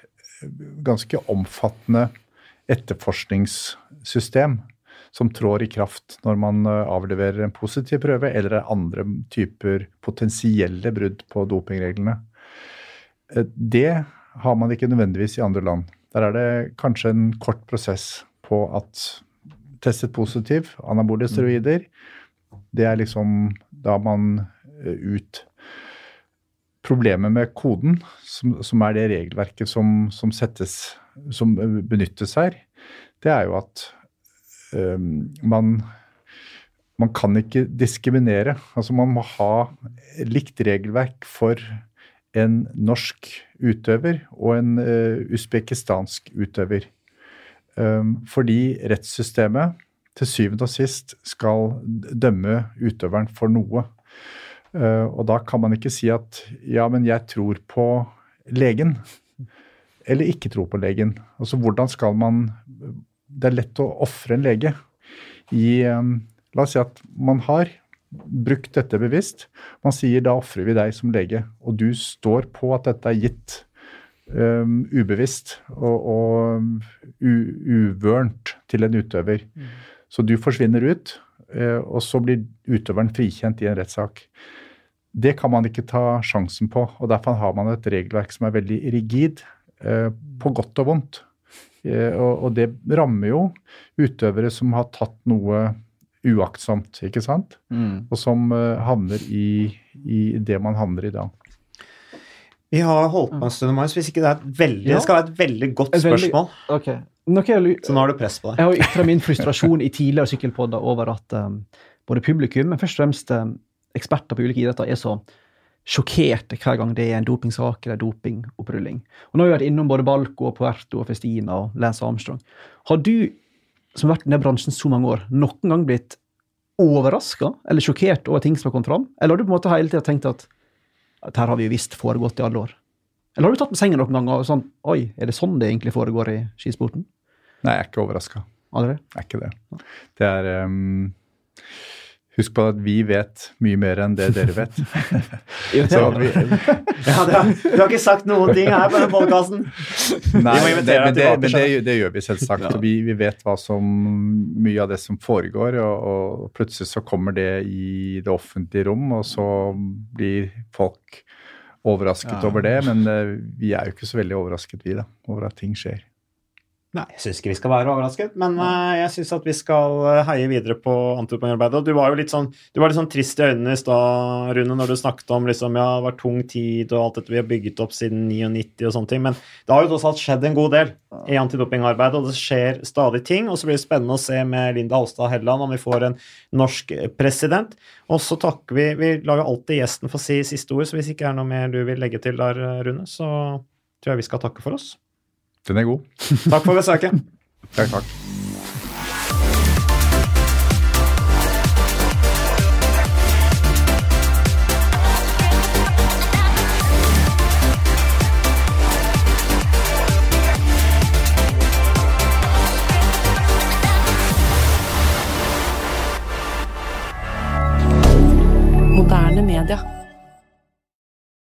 ganske omfattende etterforskningssystem som trår i kraft når man eh, avleverer en positiv prøve, eller andre typer potensielle brudd på dopingreglene. Eh, det har man ikke nødvendigvis i andre land. Der er det kanskje en kort prosess på at testet positiv, anabole steroider, det er liksom da man eh, ut Problemet med koden, som, som er det regelverket som, som, settes, som benyttes her, det er jo at um, man man kan ikke diskriminere. Altså Man må ha likt regelverk for en norsk utøver og en uh, usbekistansk utøver. Um, fordi rettssystemet til syvende og sist skal dømme utøveren for noe. Uh, og da kan man ikke si at ja, men jeg tror på legen. Eller ikke tror på legen. Altså hvordan skal man Det er lett å ofre en lege i um, La oss si at man har brukt dette bevisst. Man sier da ofrer vi deg som lege, og du står på at dette er gitt um, ubevisst og, og uvørent til en utøver. Mm. Så du forsvinner ut, og så blir utøveren frikjent i en rettssak. Det kan man ikke ta sjansen på, og derfor har man et regelverk som er veldig rigid, uh, på godt og vondt. Uh, og, og det rammer jo utøvere som har tatt noe uaktsomt, ikke sant? Mm. Og som uh, havner i, i, det man havner i da. Vi har holdt på en stund, Marius. Hvis ikke det, er et veldig, ja. det skal være et veldig godt et veldig, spørsmål. Okay. Så nå har du press på deg. Jeg har ytra min frustrasjon i tidligere sykkelpodder over at um, både publikum, men først og fremst um, eksperter på ulike idretter, er så sjokkerte hver gang det er en dopingsak eller dopingopprulling. Og Nå har vi vært innom både Balco, Puerto, Festina og Lance Armstrong. Har du som har vært i denne bransjen så mange år, noen gang blitt overraska eller sjokkert over ting som har kommet fram? Eller har du på en måte hele tida tenkt at dette har vi jo visst foregått i alle år? Eller har du tatt med sengen noen ganger og sånn Oi, er det sånn det egentlig foregår i skisporten? Nei, jeg er ikke overraska. Aldri? Jeg er ikke det. Det er um Husk på at vi vet mye mer enn det dere vet. vi, ja, har, du har ikke sagt noen ting her på den podkasten. Nei, det, men, det, men det, det, gjør vi selvsagt. Ja. Vi, vi, vet hva som, mye av det som foregår, og, og, plutselig så kommer det i det offentlige rom, og så blir folk overrasket ja. over det. Men uh, vi er jo ikke så veldig overrasket, vi, da, over at ting skjer. Nei, jeg syns ikke vi skal være overrasket, men uh, jeg syns at vi skal uh, heie videre på antidopingarbeidet. Du var jo litt sånn, du var litt sånn trist i øynene i stad, Rune, når du snakket om liksom, ja, det var tung tid og alt dette vi har bygget opp siden 99 og sånne ting. Men det har jo tross alt skjedd en god del i antidopingarbeidet, og det skjer stadig ting. Og så blir det spennende å se med Linda Halstad Helleland om vi får en norsk president. Og så takker vi Vi lar jo alltid gjesten få si siste ord, så hvis ikke er noe mer du vil legge til der, Rune, så tror jeg vi skal takke for oss. Den er god. Takk for besøket. takk, takk.